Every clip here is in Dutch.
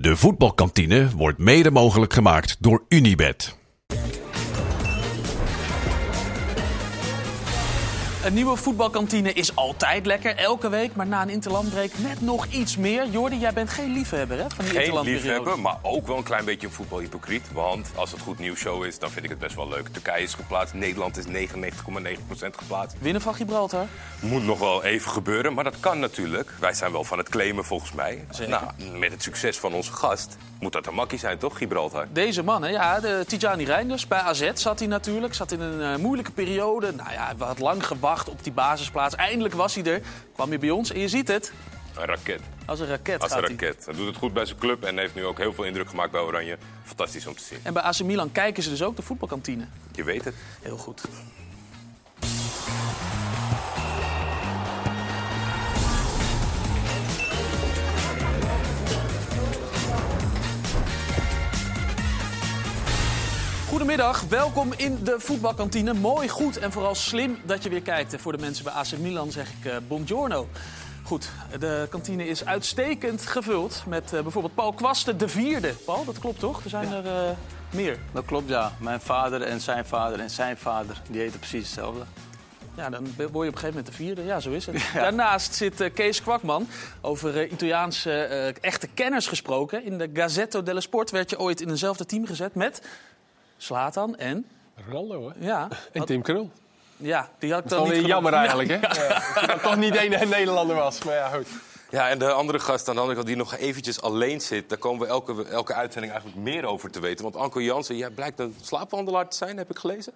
De voetbalkantine wordt mede mogelijk gemaakt door Unibed. Een nieuwe voetbalkantine is altijd lekker, elke week. Maar na een interlandbreek net nog iets meer. Jordi, jij bent geen liefhebber hè, van die Geen liefhebber, maar ook wel een klein beetje een voetbalhypocriet. Want als het goed nieuwsshow is, dan vind ik het best wel leuk. Turkije is geplaatst, Nederland is 99,9% geplaatst. Winnen van Gibraltar. Moet nog wel even gebeuren, maar dat kan natuurlijk. Wij zijn wel van het claimen volgens mij. Zeker. Nou, met het succes van onze gast moet dat een makkie zijn, toch, Gibraltar? Deze man, hè, ja, de Tijani Reinders. Bij AZ zat hij natuurlijk. Zat in een eh, moeilijke periode. Nou ja, we had lang gewacht op die basisplaats. Eindelijk was hij er. Kwam hij bij ons en je ziet het. Een raket. Als een raket Als een gaat hij. raket. Hij doet het goed bij zijn club en heeft nu ook heel veel indruk gemaakt bij Oranje. Fantastisch om te zien. En bij AC Milan kijken ze dus ook de voetbalkantine. Je weet het. Heel goed. Goedemiddag, welkom in de voetbalkantine. Mooi, goed en vooral slim dat je weer kijkt. En voor de mensen bij AC Milan zeg ik eh buongiorno. Goed, de kantine is uitstekend gevuld met eh, bijvoorbeeld Paul Kwasten, de vierde. Paul, dat klopt toch? Er zijn er eh, meer. Dat klopt, ja. Mijn vader en zijn vader en zijn vader, die heten precies hetzelfde. Ja, dan word je op een gegeven moment de vierde. Ja, zo is het. Daarnaast zit eh, Kees Kwakman. Over eh, Italiaanse eh, echte kenners gesproken. In de Gazzetto dello Sport werd je ooit in eenzelfde team gezet met Slatan en... Ronaldo, hè? Ja, En Tim Krul. ja die had ik Dat dan is niet jammer eigenlijk, hè? Ja. Dat toch niet één Nederlander was. Maar ja, goed. Ja, en de andere gast aan de andere kant die nog eventjes alleen zit... daar komen we elke, elke uitzending eigenlijk meer over te weten. Want Anko Jansen, jij blijkt een slaapwandelaar te zijn, heb ik gelezen.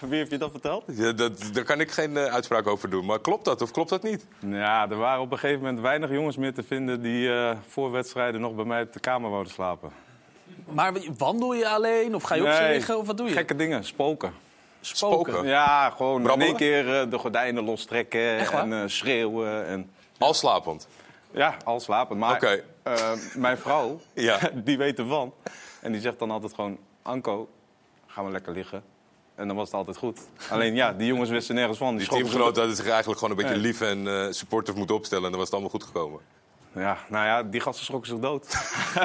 Wie heeft je dat verteld? Ja, dat, daar kan ik geen eh, uitspraak over doen. Maar klopt dat of klopt dat niet? Ja, er waren op een gegeven moment weinig jongens meer te vinden die eh, voor wedstrijden nog bij mij op de kamer wouden slapen. Maar wandel je alleen of ga je op Nee, liggen of wat doe je? Gekke dingen, spoken. Spoken. spoken. Ja, gewoon Brabbelen? in één keer eh, de gordijnen lostrekken en eh, schreeuwen. En, Al slapend. ja, al slapen. Maar Oké. eh, mijn vrouw, Ja. die weet ervan. En die zegt dan altijd gewoon, Anko, gaan we lekker liggen. En dan was het altijd goed. Alleen ja, die jongens wisten nergens van. Die Die teamgenoten hadden zich eigenlijk gewoon een beetje lief en eh, supportive moeten opstellen. En dan was het allemaal goed gekomen. Ja, nou ja, die gasten schrokken zich dood.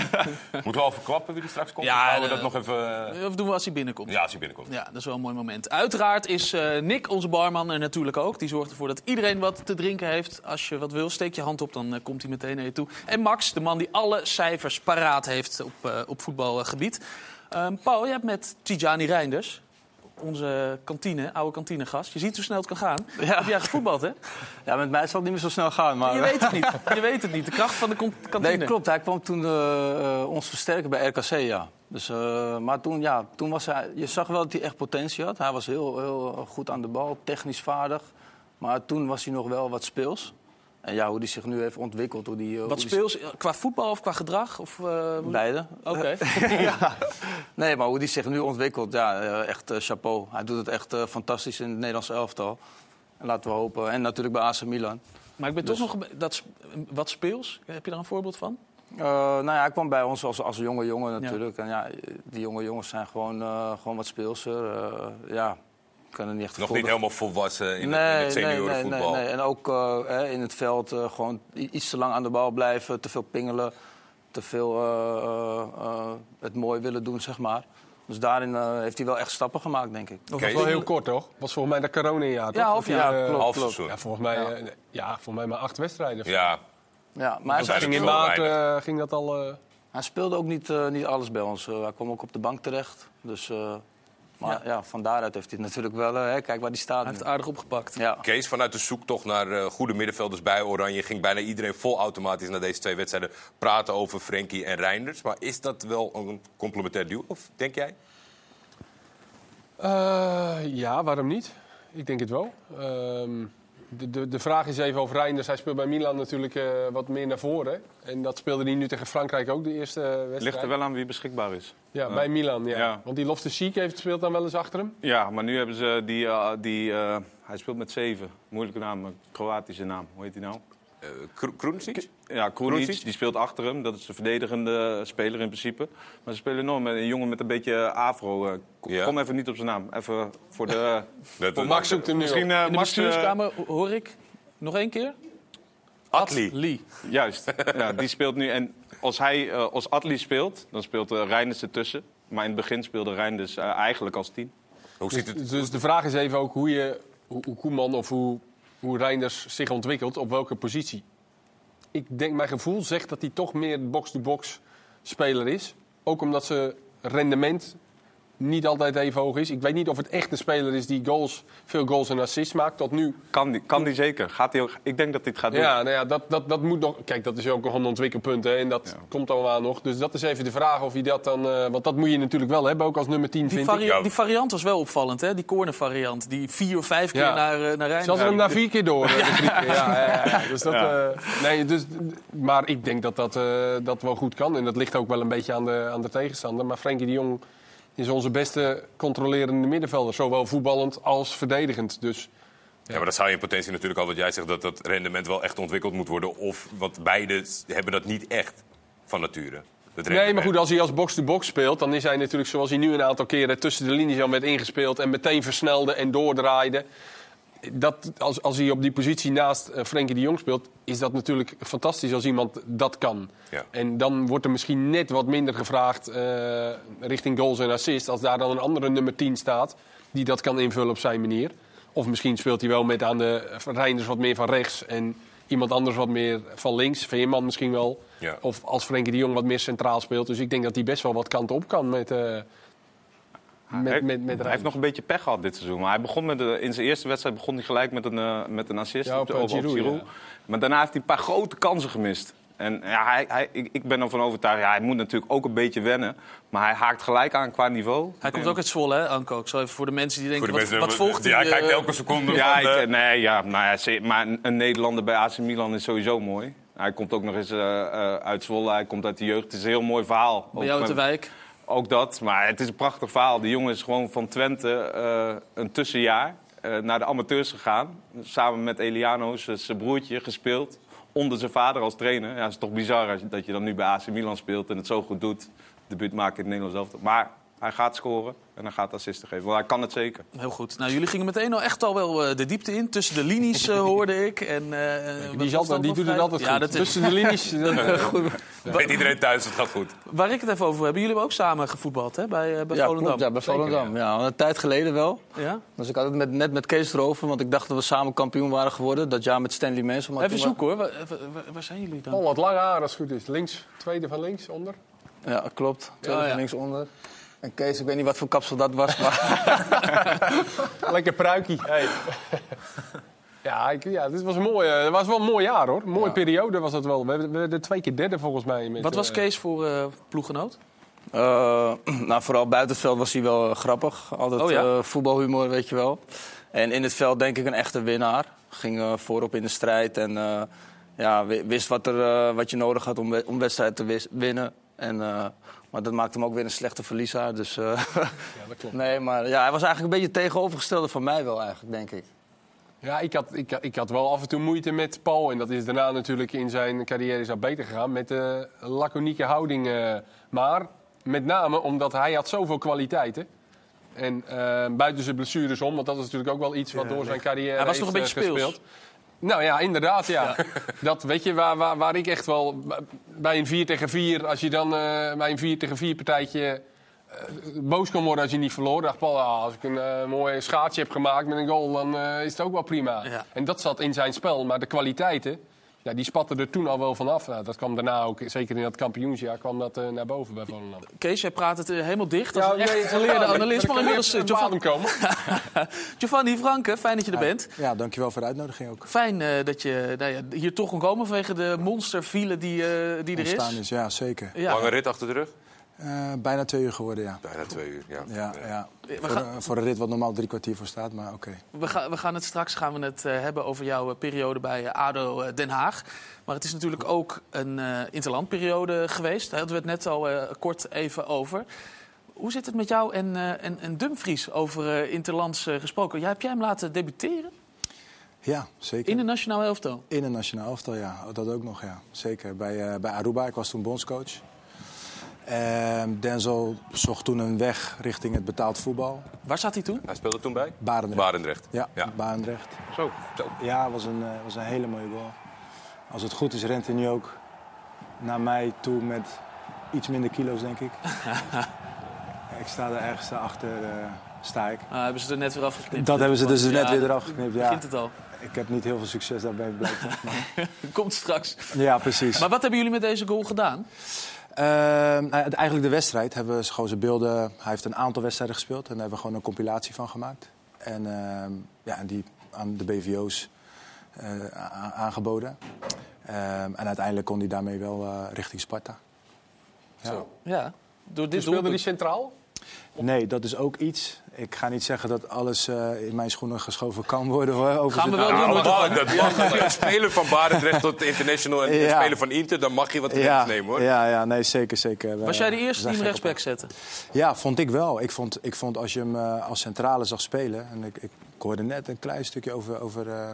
Moeten we al verklappen wie er straks komt? Ja, Of houden we dat nog even... eh, Of doen we als hij binnenkomt? Ja, als hij binnenkomt. Ja, dat is wel een mooi moment. Uiteraard is eh, Nick, onze barman, er natuurlijk ook. Die zorgt ervoor dat iedereen wat te drinken heeft. Als je wat wil, steek je hand op, dan eh, komt hij meteen naar je toe. En Max, de man die alle cijfers paraat heeft op, eh, op voetbalgebied. Ehm, Paul, je hebt met Tijani Reinders, onze kantine, oude kantinegast. Je ziet hoe snel het kan gaan. Ja. Heb jij gevoetbald, hè? Ja, met mij zal het niet meer zo snel gaan. Maar... Je weet het niet. Je weet het niet. De kracht van de kantine. Nee, klopt. Hij kwam toen eh, eh, ons versterken bij RKC, ja. Dus, eh, maar toen, ja, toen was hij... Je zag wel dat hij echt potentie had. Hij was heel, heel goed aan de bal, technisch vaardig. Maar toen was hij nog wel wat speels. En ja, hoe hij zich nu heeft ontwikkeld. Hoe die, eh, Wat die- speels, qua voetbal of qua gedrag? Of, eh, Beide. Oké. ja. Nee, maar hoe hij zich nu ontwikkelt, ja, eh, echt chapeau. Hij doet het echt fantastisch in het Nederlandse elftal. En laten we hopen. En natuurlijk bij AC Milan. Maar ik ben Dus- toch nog... Dat, wat speels? Heb je daar een voorbeeld van? Nou ja, hij kwam bij ons als, als jonge jongen natuurlijk. En ja, die jonge jongens zijn gewoon, gewoon wat speelser. eh, kunnen niet echt Nog niet helemaal volwassen in, het, in het seniorenvoetbal. Nee, nee, En ook eh, hè, in het veld eh, gewoon iets te lang aan de bal blijven, te veel pingelen, te veel eh, het mooi willen doen, zeg maar. Dus daarin eh, heeft hij wel echt stappen gemaakt, denk ik. Dat was wel heel kort, toch? Was volgens mij de corona-jaar, toch? Ja, half jaar, klopt. Ja, volgens mij, ja, volgens mij maar acht wedstrijden. Ja, Ja, maar hij, ging in maart eh, ging dat al... eh, hij speelde ook niet, eh, niet alles bij ons. Hij kwam ook op de bank terecht. Dus, eh, maar Ja. ja. van daaruit heeft hij het natuurlijk wel... eh, hè, kijk waar hij staat Hij heeft het aardig opgepakt. Ja. Kees, vanuit de zoektocht naar eh, goede middenvelders bij Oranje... ging bijna iedereen vol automatisch naar deze twee wedstrijden praten over Frenkie en Reinders. Maar is dat wel een complementair duo, of denk jij? Eh, ja, waarom niet? Ik denk het wel. Ehm, de, de, de vraag is even over Reinders. Hij speelt bij Milan natuurlijk eh, wat meer naar voren. En dat speelde hij nu tegen Frankrijk ook, de eerste eh, wedstrijd. Ligt er wel aan wie beschikbaar is. Ja, bij Milan, ja. Ja. Want die Loftus Cheek heeft speelt dan wel eens achter hem. Ja, maar nu hebben ze die... eh, die hij speelt met zeven. Moeilijke naam, een Kroatische naam. Hoe heet die nou? Eh Kro- Kroenicic? Ja, Krunic? die speelt achter hem. Dat is de verdedigende speler in principe. Maar ze spelen nog met een jongen met een beetje afro. Eh, Kom Ja. kom even niet op zijn naam. Even voor de... Dat- Max zoekt hem nu Misschien eh, In de Max... bestuurskamer hoor ik nog één keer. Atli. Juist, ja, die speelt nu. En als hij eh, als Atli speelt, dan speelt uh, Reinders ertussen. Maar in het begin speelde Reinders eigenlijk als tien. Hoe ziet het? Dus, dus de vraag is even ook hoe, je, hoe, hoe Koeman of hoe, hoe Reinders zich ontwikkelt, op welke positie. Ik denk, mijn gevoel zegt dat hij toch meer box-to-box speler is. Ook omdat zijn rendement niet altijd even hoog is. Ik weet niet of het echt een speler is die goals, veel goals en assists maakt. Tot nu Kan die, kan die zeker. Gaat die ook, ik denk dat het gaat doen. Ja, nou ja, dat, dat, dat moet nog. Kijk, dat is ook nog een ontwikkelpunt hè, en dat Ja. komt allemaal nog. Dus dat is even de vraag of hij dat dan. eh, want dat moet je natuurlijk wel hebben, ook als nummer 10 Die, vind ik. vari- die variant was wel opvallend, hè? Die corner variant. Die vier of vijf keer Ja. naar, uh, naar Rijn. Zelfs Ja, hem na vier keer door. eh, keer. Ja, ja, ja. Dus dat, eh, nee, dus, maar ik denk dat dat, eh, dat wel goed kan. En dat ligt ook wel een beetje aan de, aan de tegenstander. Maar Frenkie de Jong is onze beste controlerende middenvelder. Zowel voetballend als verdedigend. Dus Ja, maar dat zou je in potentie natuurlijk al wat jij zegt, dat dat rendement wel echt ontwikkeld moet worden. Of, want beide hebben dat niet echt van nature. Nee, maar goed, als hij als box-to-box speelt, dan is hij natuurlijk zoals hij nu een aantal keren tussen de linies al werd ingespeeld en meteen versnelde en doordraaide. Dat, als, als hij op die positie naast eh, Frenkie de Jong speelt, is dat natuurlijk fantastisch als iemand dat kan. Ja. En dan wordt er misschien net wat minder gevraagd eh, richting goals en assists. Als daar dan een andere nummer 10 staat die dat kan invullen op zijn manier. Of misschien speelt hij wel met aan de Reinders wat meer van rechts en iemand anders wat meer van links. Veerman misschien wel. Ja. Of als Frenkie de Jong wat meer centraal speelt. Dus ik denk dat hij best wel wat kant op kan met, eh met, Hij- met, met hij heeft nog een beetje pech gehad dit seizoen. Maar hij begon met de, in zijn eerste wedstrijd begon hij gelijk met een, eh, met een assist Ja, op, de- op, op, eh, op Giroud, ja. Maar daarna heeft hij een paar grote kansen gemist. En ja, hij, hij, ik, ik ben ervan overtuigd, ja, hij moet natuurlijk ook een beetje wennen. Maar hij haakt gelijk aan qua niveau. Hij komt ook uit Zwolle, hè, Anko? Ik zal even voor de mensen die denken, de wat, mensen, wat volgt ja, hij? hij kijkt eh, elke seconde Ja, van ik, de- eh, nee, ja, nou ja, maar een, Nederlander bij AC Milan is sowieso mooi. Hij komt ook nog eens eh, eh, uit Zwolle, hij komt uit de jeugd. Het is een heel mooi verhaal. bij jou uit de met- wijk. Ook dat, maar het is een prachtig verhaal. Die jongen is gewoon van Twente eh, een tussenjaar eh, naar de amateurs gegaan. Samen met Eliano, zijn broertje, gespeeld. Onder zijn vader als trainer. Ja, is toch bizar dat je dan nu bij AC Milan speelt en het zo goed doet. Debuut maken in het Nederlands elftal. Maar hij gaat scoren en hij gaat assisten geven. Want hij kan het zeker. Heel goed. Nou, jullie gingen meteen al echt al wel eh, de diepte in. Tussen de linies eh, hoorde ik. En, eh, Die, die doet het altijd ja, goed. Dat is, Tussen de linies. dan- Weet iedereen thuis, het gaat goed. waar ik het even over heb. Jullie hebben ook samen gevoetbald hè, bij, bij Ja, Volendam. klopt, ja, bij Volendam. Ja, een tijd geleden wel. Ja? Dus ik had het met, net met Kees erover, want ik dacht dat we samen kampioen waren geworden. Dat jaar met Stanley Mensen. maar Even zoeken hoor. Waar, waar- waar- waar zijn jullie dan? Oh, wat lang haar als het goed is. Links, tweede van links, onder. Ja, klopt. Tweede Ja, ja. van linksonder. En Kees, ik weet niet wat voor kapsel dat was, maar Lekker pruikie. Hey. ja, ik, ja, dit was een mooie, het was wel een mooi jaar hoor. Een mooie periode was dat wel. We werden- we werden twee keer derde volgens mij. Met, Wat was eh, Kees voor eh ploeggenoot? Eh, nou, vooral buiten het veld was hij wel eh, grappig. Altijd Oh ja? eh, voetbalhumor, weet je wel. En in het veld denk ik een echte winnaar. Ging eh, voorop in de strijd en eh, ja, wi- wist wat, er, eh, wat je nodig had om, om wedstrijd te winnen. En, eh, maar dat maakte hem ook weer een slechte verliezer. Dus, eh, Ja, dat klopt. nee, maar ja, hij was eigenlijk een beetje tegenovergestelde van mij wel eigenlijk, denk ik. Ja, ik had, ik, ik had wel af en toe moeite met Paul. En dat is daarna natuurlijk in zijn carrière is dat beter gegaan. Met de laconieke houding. eh, maar met name omdat hij had zoveel kwaliteiten. En eh, buiten zijn blessures om, want dat is natuurlijk ook wel iets wat door zijn carrière Hij was nog heeft, een beetje speels. Nou ja, inderdaad, ja. Dat weet je, waar, waar, waar ik echt wel... Bij een 4 tegen 4, als je dan eh, bij een 4 tegen 4 partijtje... eh, boos kan worden als je niet verloor. dacht Paul, ah, als ik een eh, mooi schaatsje heb gemaakt met een goal... dan is het ook wel prima. Ja. En dat zat in zijn spel. Maar de kwaliteiten, ja, die spatten er toen al wel vanaf. Nou, dat kwam daarna ook, zeker in dat kampioensjaar, kwam dat eh, naar boven bij Volendam. Kees, jij praat het eh, helemaal dicht. Als Ja, een echt geleerde ja, analist. Maar inmiddels, eh, Giovanni, adem komen. Giovanni Franke, fijn dat je er bent. Ja, dankjewel voor de uitnodiging ook. Fijn eh, dat je nou ja, hier toch kon komen vanwege de monsterfile die, eh, die er is. is, ja, zeker. Ja. Lange rit achter de rug? Eh, bijna twee uur geworden, ja. Bijna twee uur, ja. Ja, ja. We Voor, gaan- een- voor een rit wat normaal drie kwartier voor staat, maar oké. We, gaan, we gaan het straks gaan we het, eh, hebben over jouw eh, periode bij ADO Den Haag. Maar het is natuurlijk ook een eh interlandperiode geweest. Daar hadden we het net al eh, kort even over. Hoe zit het met jou en, eh, en, en Dumfries over eh, interlands gesproken? Ja, heb jij hem laten debuteren Ja, zeker. in de nationale elftal? In een nationaal elftal, ja. Dat ook nog, ja. Zeker. Bij, eh, bij Aruba, ik was toen bondscoach. Ehm, Denzel zocht toen een weg richting het betaald voetbal. Waar zat hij toen? Hij speelde toen bij? Barendrecht. Barendrecht. Ja, Ja. Barendrecht. Zo. Zo. Ja, was een, eh, was een hele mooie goal. Als het goed is, rent hij nu ook naar mij toe met iets minder kilo's, denk ik. ik sta er ergens achter, eh sta ik. Ah, hebben ze er net weer afgeknipt. Dat hebben ze dus Ja, net weer eraf geknipt. Ja, Begint het al. ik heb niet heel veel succes daarbij blijkbaar. maar- Komt straks. Ja, precies. Maar wat hebben jullie met deze goal gedaan? Ehm, nou, eigenlijk de wedstrijd hebben we gewoon zijn beelden. Hij heeft een aantal wedstrijden gespeeld en daar hebben we gewoon een compilatie van gemaakt. En ehm, ja, en die aan de BVO's eh, aangeboden. Ehm, en uiteindelijk kon hij daarmee wel eh, richting Sparta. Ja. Ja, door dit Dus speelde centraal? Nee, dat is ook iets. Ik ga niet zeggen dat alles eh, in mijn schoenen geschoven kan worden. Hoor, over Gaan we wel doen. Nou, dat mag. Als je een speler van Barendrecht tot international en een Ja. speler van Inter, dan mag je wat ja, nemen hoor. ja, ja, nee, zeker, zeker. Was jij de eerste die hem rechtsback zette? Ja, vond ik wel. Ik vond, ik vond als je hem eh, als centrale zag spelen... en ik, ik hoorde net een klein stukje over, over eh,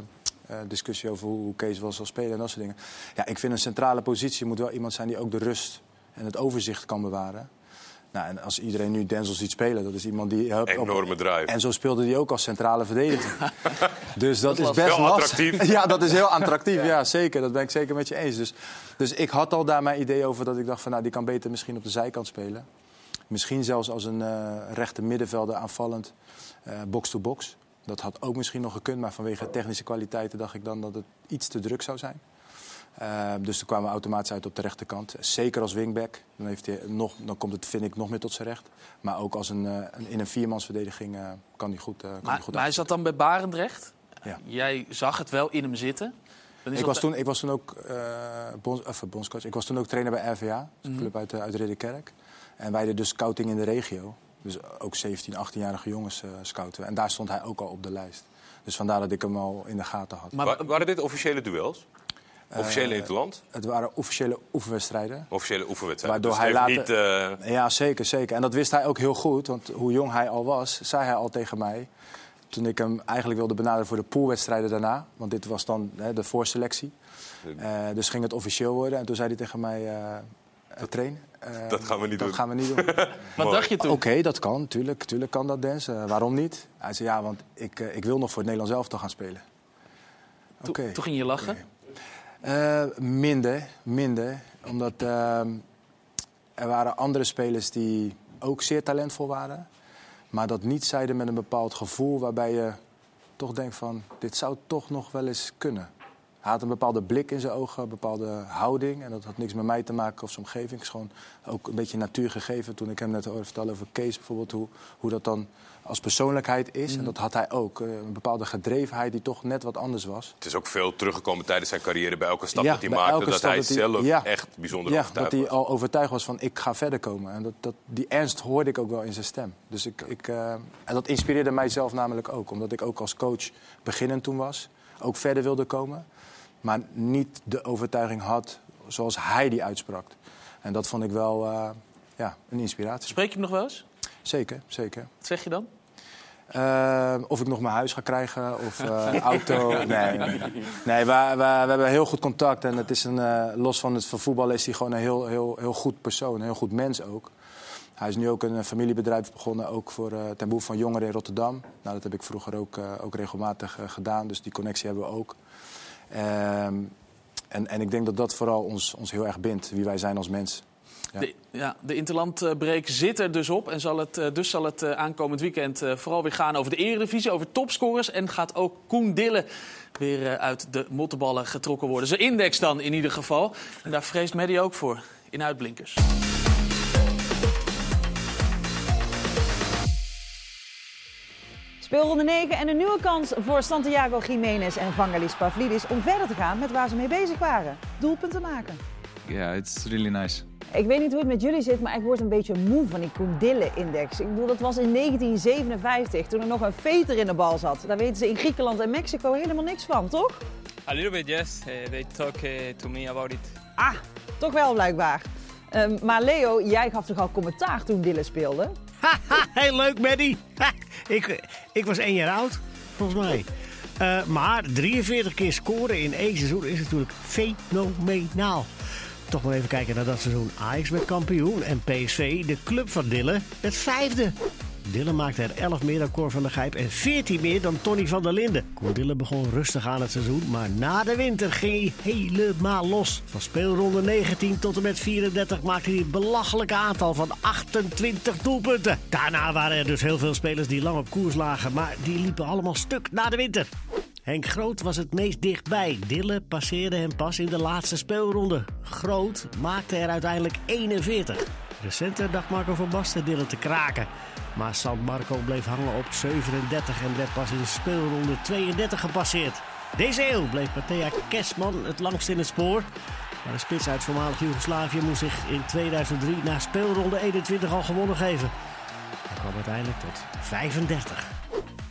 eh, discussie over hoe, hoe Kees wel zal spelen en dat soort dingen. Ja, ik vind een centrale positie moet wel iemand zijn die ook de rust en het overzicht kan bewaren. Nou, en als iedereen nu Denzel ziet spelen, dat is iemand die... hup, op- Enorme drive. en zo speelde hij ook als centrale verdediger. dus dat, is best lastig. attractief. Ja, dat is heel attractief. Ja. zeker. Dat ben ik zeker met je eens. Dus, dus ik had al daar mijn idee over dat ik dacht van... nou, die kan beter misschien op de zijkant spelen. Misschien zelfs als een eh rechte middenvelder aanvallend eh, box-to-box. Dat had ook misschien nog gekund, maar vanwege technische kwaliteiten dacht ik dan dat het iets te druk zou zijn. Eh, dus toen kwamen we automatisch uit op de rechterkant. Zeker als wingback. Dan, heeft hij nog, dan komt het, vind ik, nog meer tot zijn recht. Maar ook als een, eh, een, in een viermansverdediging eh, kan hij goed, eh, kan Maar, hij goed maar hij zat dan bij Barendrecht. Ja. Jij zag het wel in hem zitten. Ik was, toen, ik was toen ook bondscoach. Ik was toen ook trainer bij RVA, dus een club uit, uit Ridderkerk. En wij deden dus scouting in de regio. Dus ook 17, 18-jarige jongens eh, scouten. En daar stond hij ook al op de lijst. Dus vandaar dat ik hem al in de gaten had. Maar, Wa- waren dit officiële duels? Officiële in het land? Het waren officiële oefenwedstrijden. Officiële oefenwedstrijden. Waardoor dus hij later- niet... eh, Ja, zeker, zeker. En dat wist hij ook heel goed. Want hoe jong hij al was, zei hij al tegen mij... toen ik hem eigenlijk wilde benaderen voor de poolwedstrijden daarna... want dit was dan hè, de voorselectie. Eh, dus ging het officieel worden. En toen zei hij tegen mij... eh eh, train, eh, Dat gaan we niet dat doen. gaan we niet doen. wat dacht je toen? Oké, dat kan. Tuurlijk, tuurlijk kan dat, Dens. Eh, waarom niet? Hij zei, ja, want ik, eh, ik wil nog voor het Nederlands elftal gaan spelen. Toen- Oké. Toen ging je lachen. Eh, minder, minder. Omdat ehm, er waren andere spelers die ook zeer talentvol waren. Maar dat niet zeiden met een bepaald gevoel waarbij je toch denkt van... dit zou toch nog wel eens kunnen. Hij had een bepaalde blik in zijn ogen, een bepaalde houding. En dat had niks met mij te maken of zijn omgeving. Het is gewoon ook een beetje natuur gegeven. Toen ik hem net hoorde vertellen over Kees bijvoorbeeld... hoe, hoe dat dan als persoonlijkheid is. En dat had hij ook. eh, een bepaalde gedrevenheid die toch net wat anders was. Het is ook veel teruggekomen tijdens zijn carrière bij elke stap Ja, dat hij maakte. Dat hij dat zelf ja. echt bijzonder Ja, overtuigd dat hij was. al overtuigd was van ik ga verder komen. En dat, dat, die ernst hoorde ik ook wel in zijn stem. Dus ik, ik, eh, en dat inspireerde mijzelf namelijk ook. Omdat ik ook als coach beginnend toen was. Ook verder wilde komen. Maar niet de overtuiging had zoals hij die uitsprak. En dat vond ik wel eh, ja, een inspiratie. Spreek je hem nog wel eens? Zeker, zeker. Wat zeg je dan? Eh, of ik nog mijn huis ga krijgen of eh, auto. Nee, nee. nee we, we, we hebben heel goed contact. En het is een, eh, los van het van voetballen is hij gewoon een heel, heel, heel goed persoon. Een heel goed mens ook. Hij is nu ook een familiebedrijf begonnen, ook voor, ten behoeve van jongeren in Rotterdam. Nou, dat heb ik vroeger ook, ook regelmatig gedaan, dus die connectie hebben we ook. Ehm, en, en ik denk dat dat vooral ons, ons heel erg bindt, wie wij zijn als mens. Ja. De, ja, de interlandbreek zit er dus op. En zal het, eh, dus zal het eh, aankomend weekend eh, vooral weer gaan over de Eredivisie, over topscorers. En gaat ook Koen Dille weer uit de mottenballen getrokken worden. Zijn index dan in ieder geval. En daar vreest Medi ook voor, in uitblinkers. Speelronde 9 en een nieuwe kans voor Santiago Jiménez en Vangelis Pavlidis om verder te gaan met waar ze mee bezig waren. Doelpunten maken. Yeah, it's really nice. Ik weet niet hoe het met jullie zit, maar ik word een beetje moe van die Koendille-index. Ik bedoel, dat was in 1957, toen er nog een veter in de bal zat. Daar weten ze in Griekenland en Mexico helemaal niks van, toch? A little bit, yes. Uh, they talk uh, to me about it. Ah, toch wel blijkbaar. Ehm, maar Leo, jij gaf toch al commentaar toen Dille speelde? Heel leuk, Maddie. Ha, ik, ik was één jaar oud, volgens mij. Eh, maar 43 keer scoren in één seizoen is natuurlijk fenomenaal. Toch nog even kijken naar dat seizoen. Ajax werd kampioen en PSV, de club van Dille, werd vijfde. Dille maakte er 11 meer dan Cor van der Gijp en 14 meer dan Tony van der Linden. Cor Dille begon rustig aan het seizoen, maar na de winter ging hij helemaal los. Van speelronde 19 tot en met 34 maakte hij het belachelijke aantal van 28 doelpunten. Daarna waren er dus heel veel spelers die lang op koers lagen, maar die liepen allemaal stuk na de winter. Henk Groot was het meest dichtbij. Dille passeerde hem pas in de laatste speelronde. Groot maakte er uiteindelijk 41. Recenter dacht Marco van Basten Dille te kraken. Maar San Marco bleef hangen op 37 en werd pas in speelronde 32 gepasseerd. Deze eeuw bleef Matthea Kesman het langst in het spoor. Maar de spits uit voormalig Joegoslavië moest zich in 2003 na speelronde 21 al gewonnen geven. Hij kwam uiteindelijk tot 35.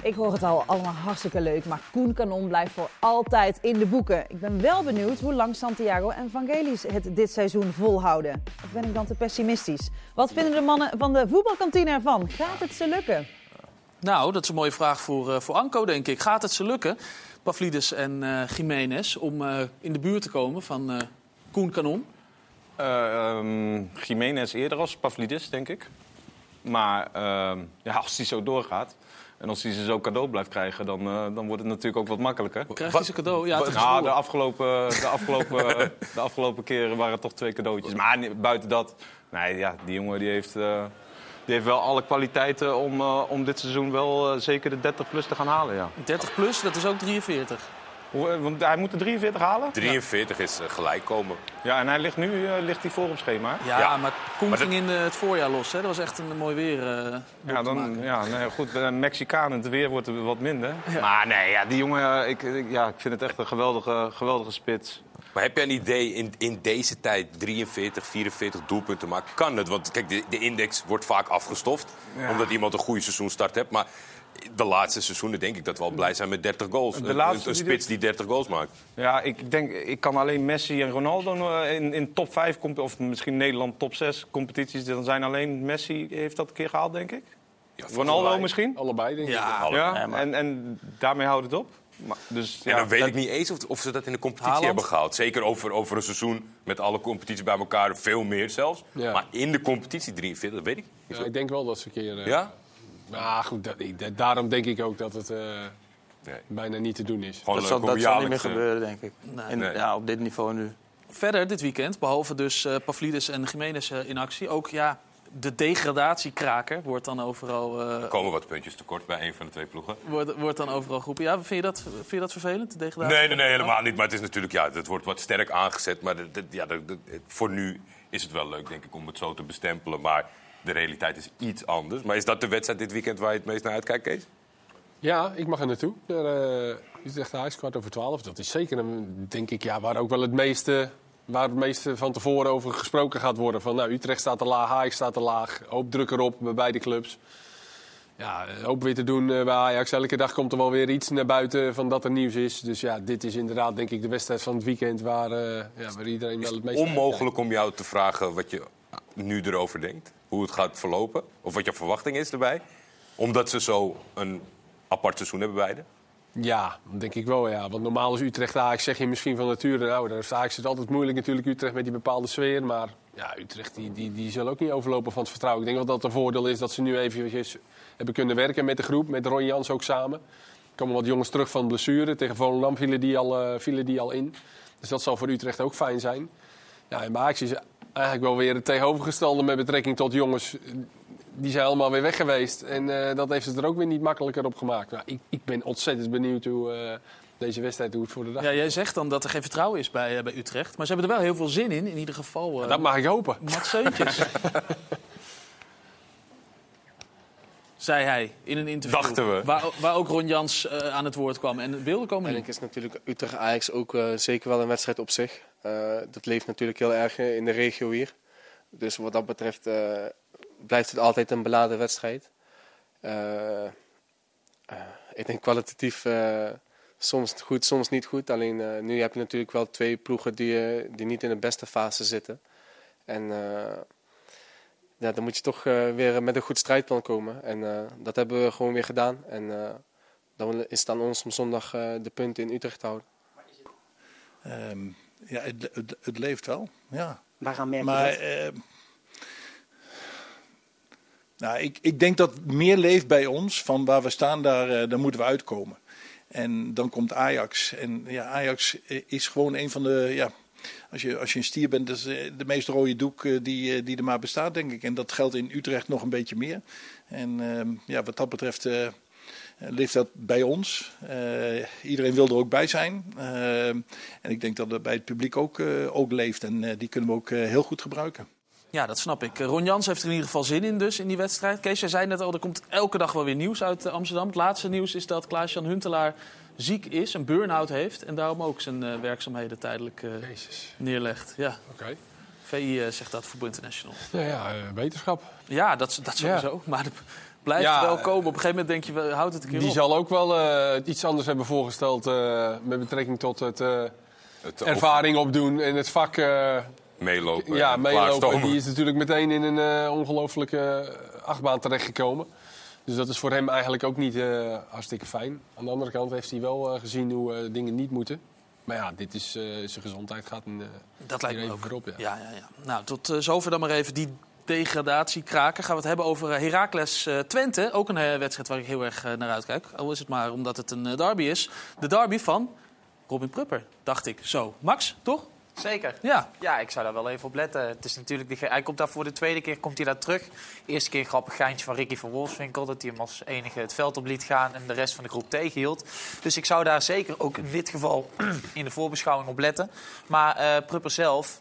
Ik hoor het al allemaal hartstikke leuk, maar Koen Kanon blijft voor altijd in de boeken. Ik ben wel benieuwd hoe lang Santiago en Vangelis het dit seizoen volhouden. Of ben ik dan te pessimistisch? Wat vinden de mannen van de voetbalkantine ervan? Gaat het ze lukken? Nou, dat is een mooie vraag voor, eh, voor Anko, denk ik. Gaat het ze lukken, Pavlidis en eh Jiménez, om eh, in de buurt te komen van eh, Koen Kanon? Ehm, Jiménez eerder als Pavlidis, denk ik. Maar ehm, ja, als hij zo doorgaat en als hij ze zo cadeau blijft krijgen... dan, eh, dan wordt het natuurlijk ook wat makkelijker. Krijgt hij zijn cadeau? Ja, het is Nou, de afgelopen, de, afgelopen, de afgelopen keren waren het toch twee cadeautjes. Maar buiten dat, nee, ja, die jongen die heeft, eh, die heeft wel alle kwaliteiten om, eh, om dit seizoen wel zeker de 30 plus te gaan halen. Ja. 30 plus, dat is ook 43. Eh, Want hij moet de 43 halen? 43 is eh, gelijk komen. Ja, en hij ligt nu eh, ligt hij voor op schema. Ja, Ja, maar Koen maar dat- ging in het voorjaar los. Hè? Dat was echt een mooi weer. eh, Ja, dan, ja nee, goed, uh, Mexicaan het weer wordt er wat minder. Maar nee, ja, die jongen, ik, ik- ja, ik vind het echt een geweldige, geweldige spits. Maar heb jij een idee in, in deze tijd 43, 44 doelpunten maken? Kan het? Want kijk, de, de index wordt vaak afgestoft. Omdat iemand een goede seizoenstart heeft. Maar de laatste seizoenen denk ik dat we al blij zijn met 30 goals. De Een- laatste een, die spits die 30 goals maakt. Ja, ik denk, ik kan alleen Messi en Ronaldo eh, in, in top 5, comp- of misschien Nederland top 6 competities. Dan zijn alleen Messi heeft dat een keer gehaald, denk ik. Ronaldo allebei. misschien? Allebei, denk ik. ja, Ja, en, en daarmee houdt het op. Maar, dus, En ja, dan weet dat- ik niet eens of, of ze dat in de competitie Haaland? hebben gehaald. Zeker over, over een seizoen met alle competities bij elkaar. Veel meer zelfs. Ja. Maar in de competitie 43, dat weet ik niet. Ja, ik denk wel dat ze een keer... eh, Ja? Maar goed, dat, ik- dat- daarom denk ik ook dat het eh, Nee. bijna niet te doen is. Gewoon Dat zal, om dat zal niet meer eh, gebeuren, denk ik. En, Nee. Ja, op dit niveau nu. Verder dit weekend, behalve dus eh Pavlidis en Jiménez in actie... ook ja, de degradatiekraker wordt dan overal, eh, Er komen wat puntjes tekort bij een van de twee ploegen. wordt, wordt dan overal geroepen. Ja, vind je dat, vind je dat vervelend, de degradatie? Nee, nee, nee, helemaal niet. Maar het is natuurlijk, ja, het wordt wat sterk aangezet. Maar de- de- ja, de- de- voor nu is het wel leuk, denk ik, om het zo te bestempelen. Maar de realiteit is iets anders. Maar is dat de wedstrijd dit weekend waar je het meest naar uitkijkt, Kees? Ja, ik mag er naartoe. Naar uh, Utrecht Ajax, kwart over twaalf. Dat is zeker, een, denk ik, ja, waar ook wel het meeste, waar het meeste van tevoren over gesproken gaat worden. Van, nou, Utrecht staat te laag, Ajax staat te laag. Hoop druk erop bij beide clubs. Ja, eh, hoop weer te doen eh, bij Ajax. Elke dag komt er wel weer iets naar buiten van dat er nieuws is. Dus ja, dit is inderdaad, denk ik, de wedstrijd van het weekend waar, uh, ja, waar iedereen wel het meest... Onmogelijk om jou te vragen wat je nu erover denkt. Hoe het gaat verlopen. Of wat je verwachting is erbij. Omdat ze zo een apart seizoen hebben beide. Ja, denk ik wel, ja. Want normaal is Utrecht Ajax, zeg je misschien van nature... nou, daar is Ajax het altijd moeilijk natuurlijk, Utrecht met die bepaalde sweer. Maar ja, Utrecht die, die, die zal ook niet overlopen van het vertrouwen. Ik denk wel dat het een voordeel is dat ze nu eventjes hebben kunnen werken met de groep. Met Ron Jans ook samen. Er komen wat jongens terug van blessure. Tegen Volendam vielen die al, uh, die al in. Dus dat zal voor Utrecht ook fijn zijn. Ja, en bij is eigenlijk wel weer het tegenovergestelde met betrekking tot jongens die zijn allemaal weer weg geweest. En uh, dat heeft het er ook weer niet makkelijker op gemaakt. Nou, ik, ik, ben ontzettend benieuwd hoe uh, deze wedstrijd hoe het voor de dag Ja, jij zegt dan dat er geen vertrouwen is bij, uh, bij Utrecht. Maar ze hebben er wel heel veel zin in, in ieder geval. Ja, dat mag ik hopen. Mats Seuntjes. Zei hij in een interview. Dachten we. Waar, waar ook Ron Jans aan het woord kwam. En wilde komen En ik is natuurlijk Utrecht-Ajax ook zeker wel een wedstrijd op zich. Uh, dat leeft natuurlijk heel erg in de regio hier. Dus wat dat betreft blijft het altijd een beladen wedstrijd. Ik denk kwalitatief soms goed, soms niet goed. Alleen nu heb je natuurlijk wel twee ploegen die, die niet in de beste fase zitten. En ja, dan moet je toch weer met een goed strijdplan komen. En dat hebben we gewoon weer gedaan. En dan is het aan ons om zondag de punten in Utrecht te houden. Um, ja, het, het, het, leeft wel. Ja. Waaraan merk je maar, dat? Nou, ik, ik denk dat meer leeft bij ons. Van waar we staan, daar, eh, daar moeten we uitkomen. En dan komt Ajax. En ja, Ajax eh, is gewoon een van de. Ja, als, je, als je een stier bent, dat is eh, de meest rode doek eh, die, eh, die er maar bestaat, denk ik. En dat geldt in Utrecht nog een beetje meer. En ehm, ja, wat dat betreft. Eh, leeft dat bij ons. Eh, iedereen wil er ook bij zijn. Eh, en ik denk dat dat bij het publiek ook, eh, ook leeft. En eh, die kunnen we ook heel goed gebruiken. Ja, dat snap ik. Ron Jans heeft er in ieder geval zin in dus in die wedstrijd. Kees, jij zei net al, er komt elke dag wel weer nieuws uit Amsterdam. Het laatste nieuws is dat Klaas-Jan Huntelaar ziek is, een burn-out heeft... en daarom ook zijn eh, werkzaamheden tijdelijk eh, neerlegt. Ja. Oké. VI zegt dat, Voetbal International. Ja, eh, wetenschap. Ja, dat, dat sowieso. Maar het blijft Ja, wel komen. Op een gegeven moment denk je, wel, houd het een keer Die op. zal ook wel eh, iets anders hebben voorgesteld eh, met betrekking tot het, eh, Het ervaring opdoen en het vak eh, Meelopen. ja, en meelopen. Die is natuurlijk meteen in een eh, ongelofelijke achtbaan terechtgekomen. Dus dat is voor hem eigenlijk ook niet eh, hartstikke fijn. Aan de andere kant heeft hij wel eh, gezien hoe eh, dingen niet moeten. Maar ja, dit is eh, zijn gezondheid gaat een, eh, Dat lijkt me ook. even voorop. Ja. Ja, ja, ja. Nou, tot eh, zover dan maar even die degradatie kraken. Gaan we het hebben over eh, Heracles eh, Twente. Ook een eh, wedstrijd waar ik heel erg naar uitkijk. Al is het maar omdat het een derby is. De derby van Robin Prupper, dacht ik. Zo, Max, toch? Zeker. Ja. Ja, ik zou daar wel even op letten. Het is natuurlijk hij komt daar voor de tweede keer komt hij daar terug. Eerste keer een grappig geintje van Ricky van Wolfswinkel... dat hij hem als enige het veld op liet gaan... en de rest van de groep tegenhield. Dus ik zou daar zeker ook in dit geval in de voorbeschouwing op letten. Maar eh Prupper zelf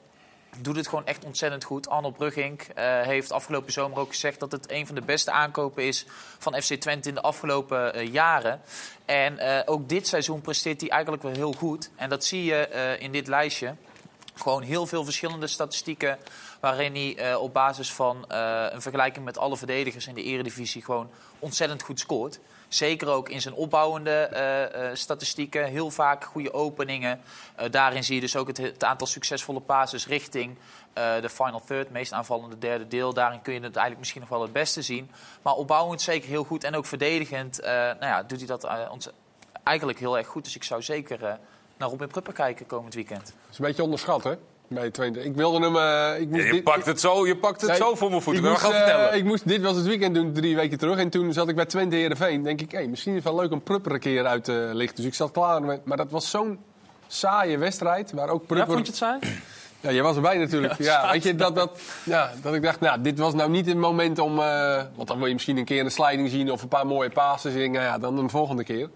doet het gewoon echt ontzettend goed. Arnold Brugink eh, heeft afgelopen zomer ook gezegd... dat het een van de beste aankopen is van FC Twente in de afgelopen eh, jaren. En eh, ook dit seizoen presteert hij eigenlijk wel heel goed. En dat zie je in dit lijstje. Gewoon heel veel verschillende statistieken. Waarin hij op basis van een vergelijking met alle verdedigers in de eredivisie gewoon ontzettend goed scoort. Zeker ook in zijn opbouwende eh, eh, statistieken. Heel vaak goede openingen. Eh, daarin zie je dus ook het, aantal succesvolle passes richting de final third. Meest aanvallende derde deel. Daarin kun je het eigenlijk misschien nog wel het beste zien. Maar opbouwend zeker heel goed. En ook verdedigend nou ja, doet hij dat ons eigenlijk heel erg goed. Dus ik zou zeker naar Robin Prupper kijken komend weekend. Dat is een beetje onderschat, hè? Bij Twente. Ik wilde hem... eh, ik moest Ja, je dit- pakt het zo, je pakt het Nee, zo voor mijn voeten. Ik Ik moest, gaan eh, vertellen. ik moest, dit was het weekend doen, drie weken terug. En toen zat ik bij Twente Heerenveen. denk ik, hey, misschien is het wel leuk om Prupper een keer uit te lichten. Dus ik zat klaar. Met, maar dat was zo'n saaie wedstrijd. Waar ook Ja, Prupper... vond je het saai? Ja, jij was erbij natuurlijk. Ja, weet je, dat, dat, ja, dat ik dacht, nou, dit was nou niet het moment om... eh, want dan wil je misschien een keer een sliding zien of een paar mooie passes. Nou ja, dan een volgende keer.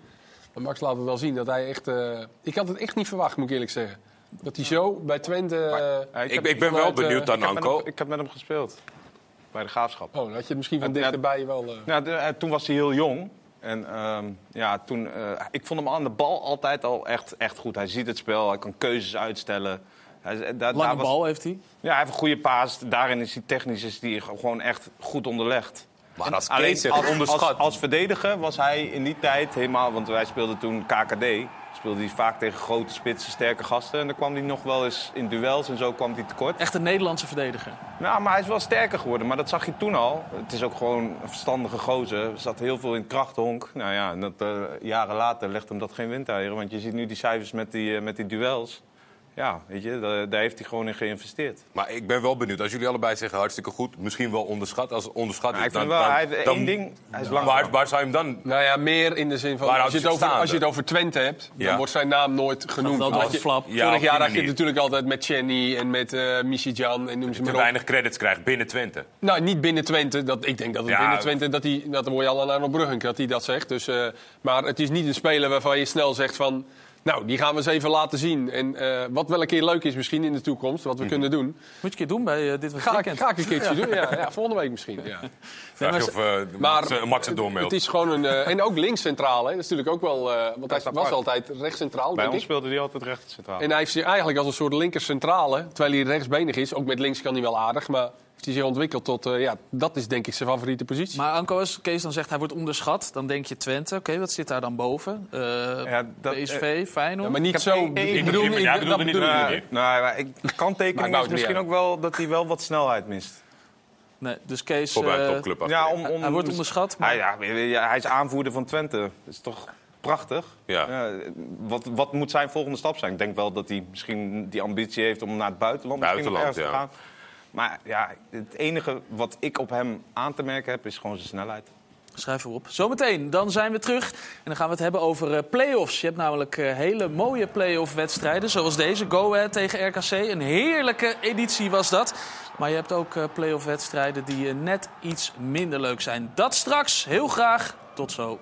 Maar Max laat het wel zien dat hij echt... eh, ik had het echt niet verwacht, moet ik eerlijk zeggen. Dat hij zo bij Twente... eh, ik, ik ben wel eh, benieuwd heb, met Anko. hem, ik heb met hem gespeeld. Bij de Graafschap. Oh, dan had je het misschien van dichterbij wel... eh, Ja, de- eh, toen was hij heel jong. En ehm, ja, toen, eh, ik vond hem aan de bal altijd al echt, echt goed. Hij ziet het spel, hij kan keuzes uitstellen. Hij, daar Lange was- bal heeft hij. Ja, hij heeft een goede paas. Daarin is hij technisch is hij gewoon echt goed onderlegd. Maar als Alleen als, onderschat. als, als verdediger was hij in die tijd helemaal... Want wij speelden toen KKD. Speelde hij vaak tegen grote, spitse, sterke gasten. En dan kwam hij nog wel eens in duels en zo kwam hij tekort. Echt een Nederlandse verdediger. Nou, maar hij is wel sterker geworden. Maar dat zag je toen al. Het is ook gewoon een verstandige gozer. Er zat heel veel in krachthonk. Nou ja, en dat, eh, jaren later legt hem dat geen windeieren. Want je ziet nu die cijfers met die, eh, met die duels. Ja, weet je, daar, daar heeft hij gewoon in geïnvesteerd. Maar ik ben wel benieuwd. Als jullie allebei zeggen hartstikke goed, misschien wel onderschat. Als onderschat Nou, is, ik vind dan, wel, dan- hij heeft dan- één ding, hij is waar, waar zou je hem dan... Nou ja, meer in de zin van... Als je, het hij over, als je het over Twente hebt, dan wordt zijn naam nooit genoemd. de je- flap. Ja, Vorig jaar had je het natuurlijk altijd met Chenny en met eh Michijan en noem ze te maar op. weinig credits krijgt binnen Twente. Nou, niet binnen Twente. Dat, ik denk dat het Ja. binnen Twente, dat, hij, dat hoor je al aan Arno Bruggen dat hij dat zegt. Dus, eh, maar het is niet een speler waarvan je snel zegt van... Nou, die gaan we eens even laten zien. En eh, wat wel een keer leuk is misschien in de toekomst, wat we kunnen doen. Moet je een keer doen bij eh, dit was Ga ik, weekend. ga ik een keertje doen, ja, ja. Volgende week misschien, ja. Vraag je maar of eh, Maar Max, Max het doormailt. Het is gewoon een... eh, en ook links centraal, hè. Dat is natuurlijk ook wel... eh, want hij was apart. altijd rechts centraal, Bij denk ons ik. speelde hij altijd recht centraal. En hij heeft zich eigenlijk als een soort linker centrale, terwijl hij rechtsbenig is. Ook met links kan hij wel aardig, maar heeft hij zich ontwikkeld tot... eh, ja, dat is denk ik zijn favoriete positie. Maar Anko, als Kees dan zegt hij wordt onderschat, dan denk je Twente. Oké, wat zit daar dan boven? Eh, Ja, dat- PSV, Feyenoord? Ja, maar niet heb zo... één- één- ik bedoel, Ik bedoel- dat niet bedoel ik niet. Ik, is maakt misschien ook wel dat hij wel wat snelheid mist. Nee, dus Kees... Voor bij een eh, topclub Ja, om, om, Hij wordt onderschat, maar- Hij, ja, ja, hij is aanvoerder van Twente. Dat is toch prachtig? Ja. wat, wat moet zijn volgende stap zijn? Ik denk wel dat hij misschien die ambitie heeft om naar het buitenland, misschien nog Buitenland, ergens te ja. gaan. Maar ja, het enige wat ik op hem aan te merken heb, is gewoon zijn snelheid. Schrijf erop. Zometeen, dan zijn we terug. En dan gaan we het hebben over eh, play-offs. Je hebt namelijk eh, hele mooie play-off wedstrijden. Zoals deze, Go Ahead tegen RKC. Een heerlijke editie was dat. Maar je hebt ook eh, play-off wedstrijden die net iets minder leuk zijn. Dat straks, heel graag. Tot zo.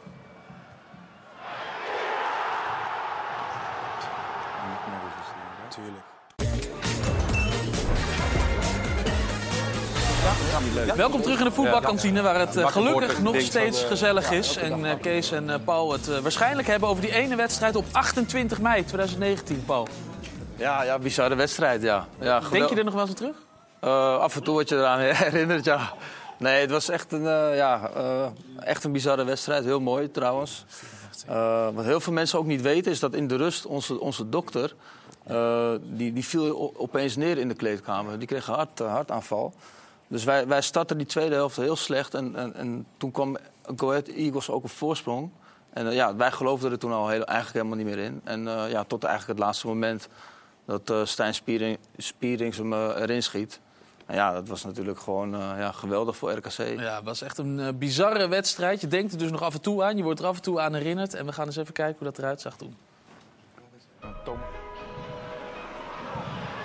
Welkom terug in de voetbalkantine, waar het eh, gelukkig nog steeds eh, gezellig is. En eh, Kees en eh, Paul het eh, waarschijnlijk hebben over die ene wedstrijd op 28 mei 2019, Paul. Ja, ja, bizarre wedstrijd, ja. ja Denk je er nog wel eens aan terug? Eh, af en toe word je eraan herinnerd, ja. Nee, het was echt een, eh, ja, eh, echt een bizarre wedstrijd. Heel mooi trouwens. Eh, wat heel veel mensen ook niet weten is dat in de rust onze, onze dokter... eh, die, die viel opeens neer in de kleedkamer. Die kreeg een hart, hartaanval. Dus wij, wij startten die tweede helft heel slecht. En, en, en toen kwam Go Ahead Eagles ook op voorsprong. En eh, ja, wij geloofden er toen al heel, eigenlijk helemaal niet meer in. En eh, ja, tot eigenlijk het laatste moment dat eh, Stijn Spiering, Spierings hem erin schiet. En ja, dat was natuurlijk gewoon eh, ja, geweldig voor RKC. Ja, het was echt een bizarre wedstrijd. Je denkt er dus nog af en toe aan. Je wordt er af en toe aan herinnerd. En we gaan eens even kijken hoe dat eruit zag toen.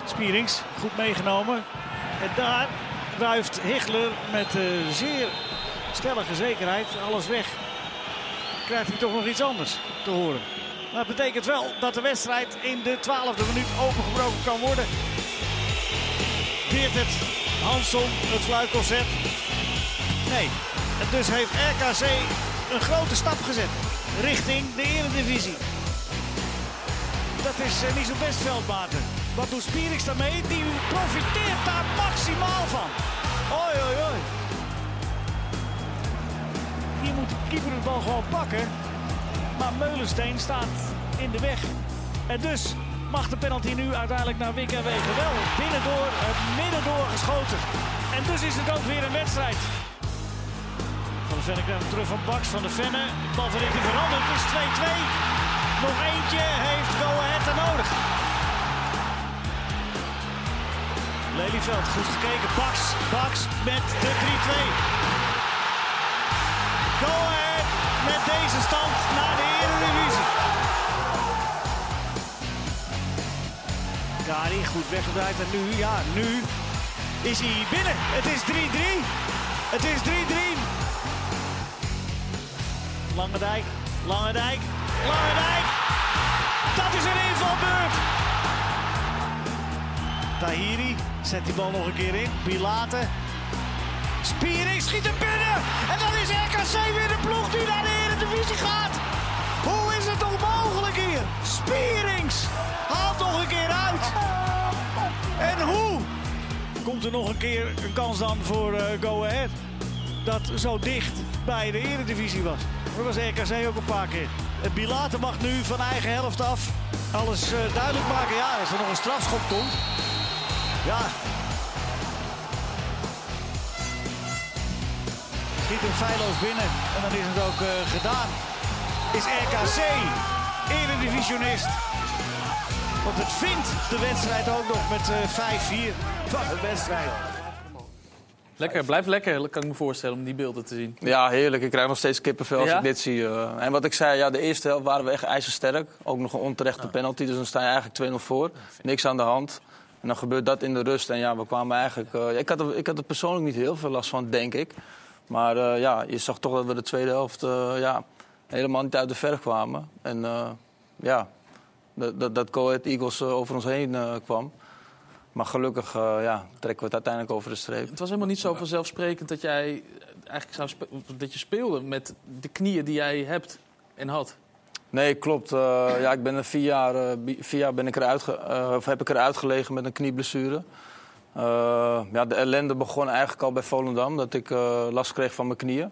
Spierings, goed meegenomen. En daar wuift Hichler met eh, zeer stellige zekerheid alles weg. Krijgt hij toch nog iets anders te horen. Maar dat betekent wel dat de wedstrijd in de twaalfde minuut opengebroken kan worden. Keert het Hansson het fluitconcert? Nee. En dus heeft RKC een grote stap gezet richting de eredivisie. Dat is eh, niet zo best. Wat doet Spierings daarmee? Die profiteert daar maximaal van. Oi, oi, oi. Hier moet de keeper de bal gewoon pakken. Maar Meulensteen staat in de weg. En dus mag de penalty nu uiteindelijk naar Wik en Wegen wel. Binnendoor, het middendoor geschoten. En dus is het ook weer een wedstrijd. Van de Venne krijgt terug van Baks. Van de Venne. Balverrichting veranderd. Het is 2-2. Nog eentje heeft Go Ahead nodig. Lelyveld, goed gekeken. Baks, Baks met de 3-2. Go Ahead met deze stand naar de Eredivisie. Kari, goed weggedraaid. En nu, ja, nu is hij binnen. Het is 3-3. Het is 3-3. Lange Dijk, Lange Dijk, Lange Dijk. Dat is een invalbeurt. Tahiri zet die bal nog een keer in. Pilate. Spiering schiet hem binnen. En dan is RKC weer de ploeg die naar de Eredivisie gaat. Hoe is het toch mogelijk hier? Spierings haalt nog een keer uit. En hoe? Komt er nog een keer een kans dan voor eh, Go Ahead? Dat zo dicht bij de Eredivisie was. Dat was RKC ook een paar keer. En mag nu van eigen helft af alles eh, duidelijk maken. Ja, als er nog een strafschop komt. Ja. Schiet hem feilloos binnen. En dan is het ook eh, gedaan. Is RKC eredivisionist. Want het vindt de wedstrijd ook nog met eh 5-4 van de wedstrijd. Lekker, blijf lekker, kan ik me voorstellen, om die beelden te zien. Ja, heerlijk. Ik krijg nog steeds kippenvel als Ja? ik dit zie. eh. En wat ik zei, ja, de eerste helft waren we echt ijzersterk. Ook nog een onterechte penalty, dus dan sta je eigenlijk 2-0 voor. Niks aan de hand. En dan gebeurt dat in de rust. En ja, we kwamen eigenlijk... eh, ik, had er, ik had er persoonlijk niet heel veel last van, denk ik. Maar eh, ja, je zag toch dat we de tweede helft eh, ja, helemaal niet uit de verf kwamen. En ja, dat, dat, dat Eagles over ons heen kwam. Maar gelukkig ja, trekken we het uiteindelijk over de streep. Het was helemaal niet zo vanzelfsprekend dat jij eigenlijk zou dat je speelde met de knieën die jij hebt en had. Nee, klopt. Eh, ja, ik ben er vier jaar, vier jaar ben ik eruit ge- eh, of heb ik eruit gelegen met een knieblessure. Eh, ja, de ellende begon eigenlijk al bij Volendam, dat ik eh, last kreeg van mijn knieën.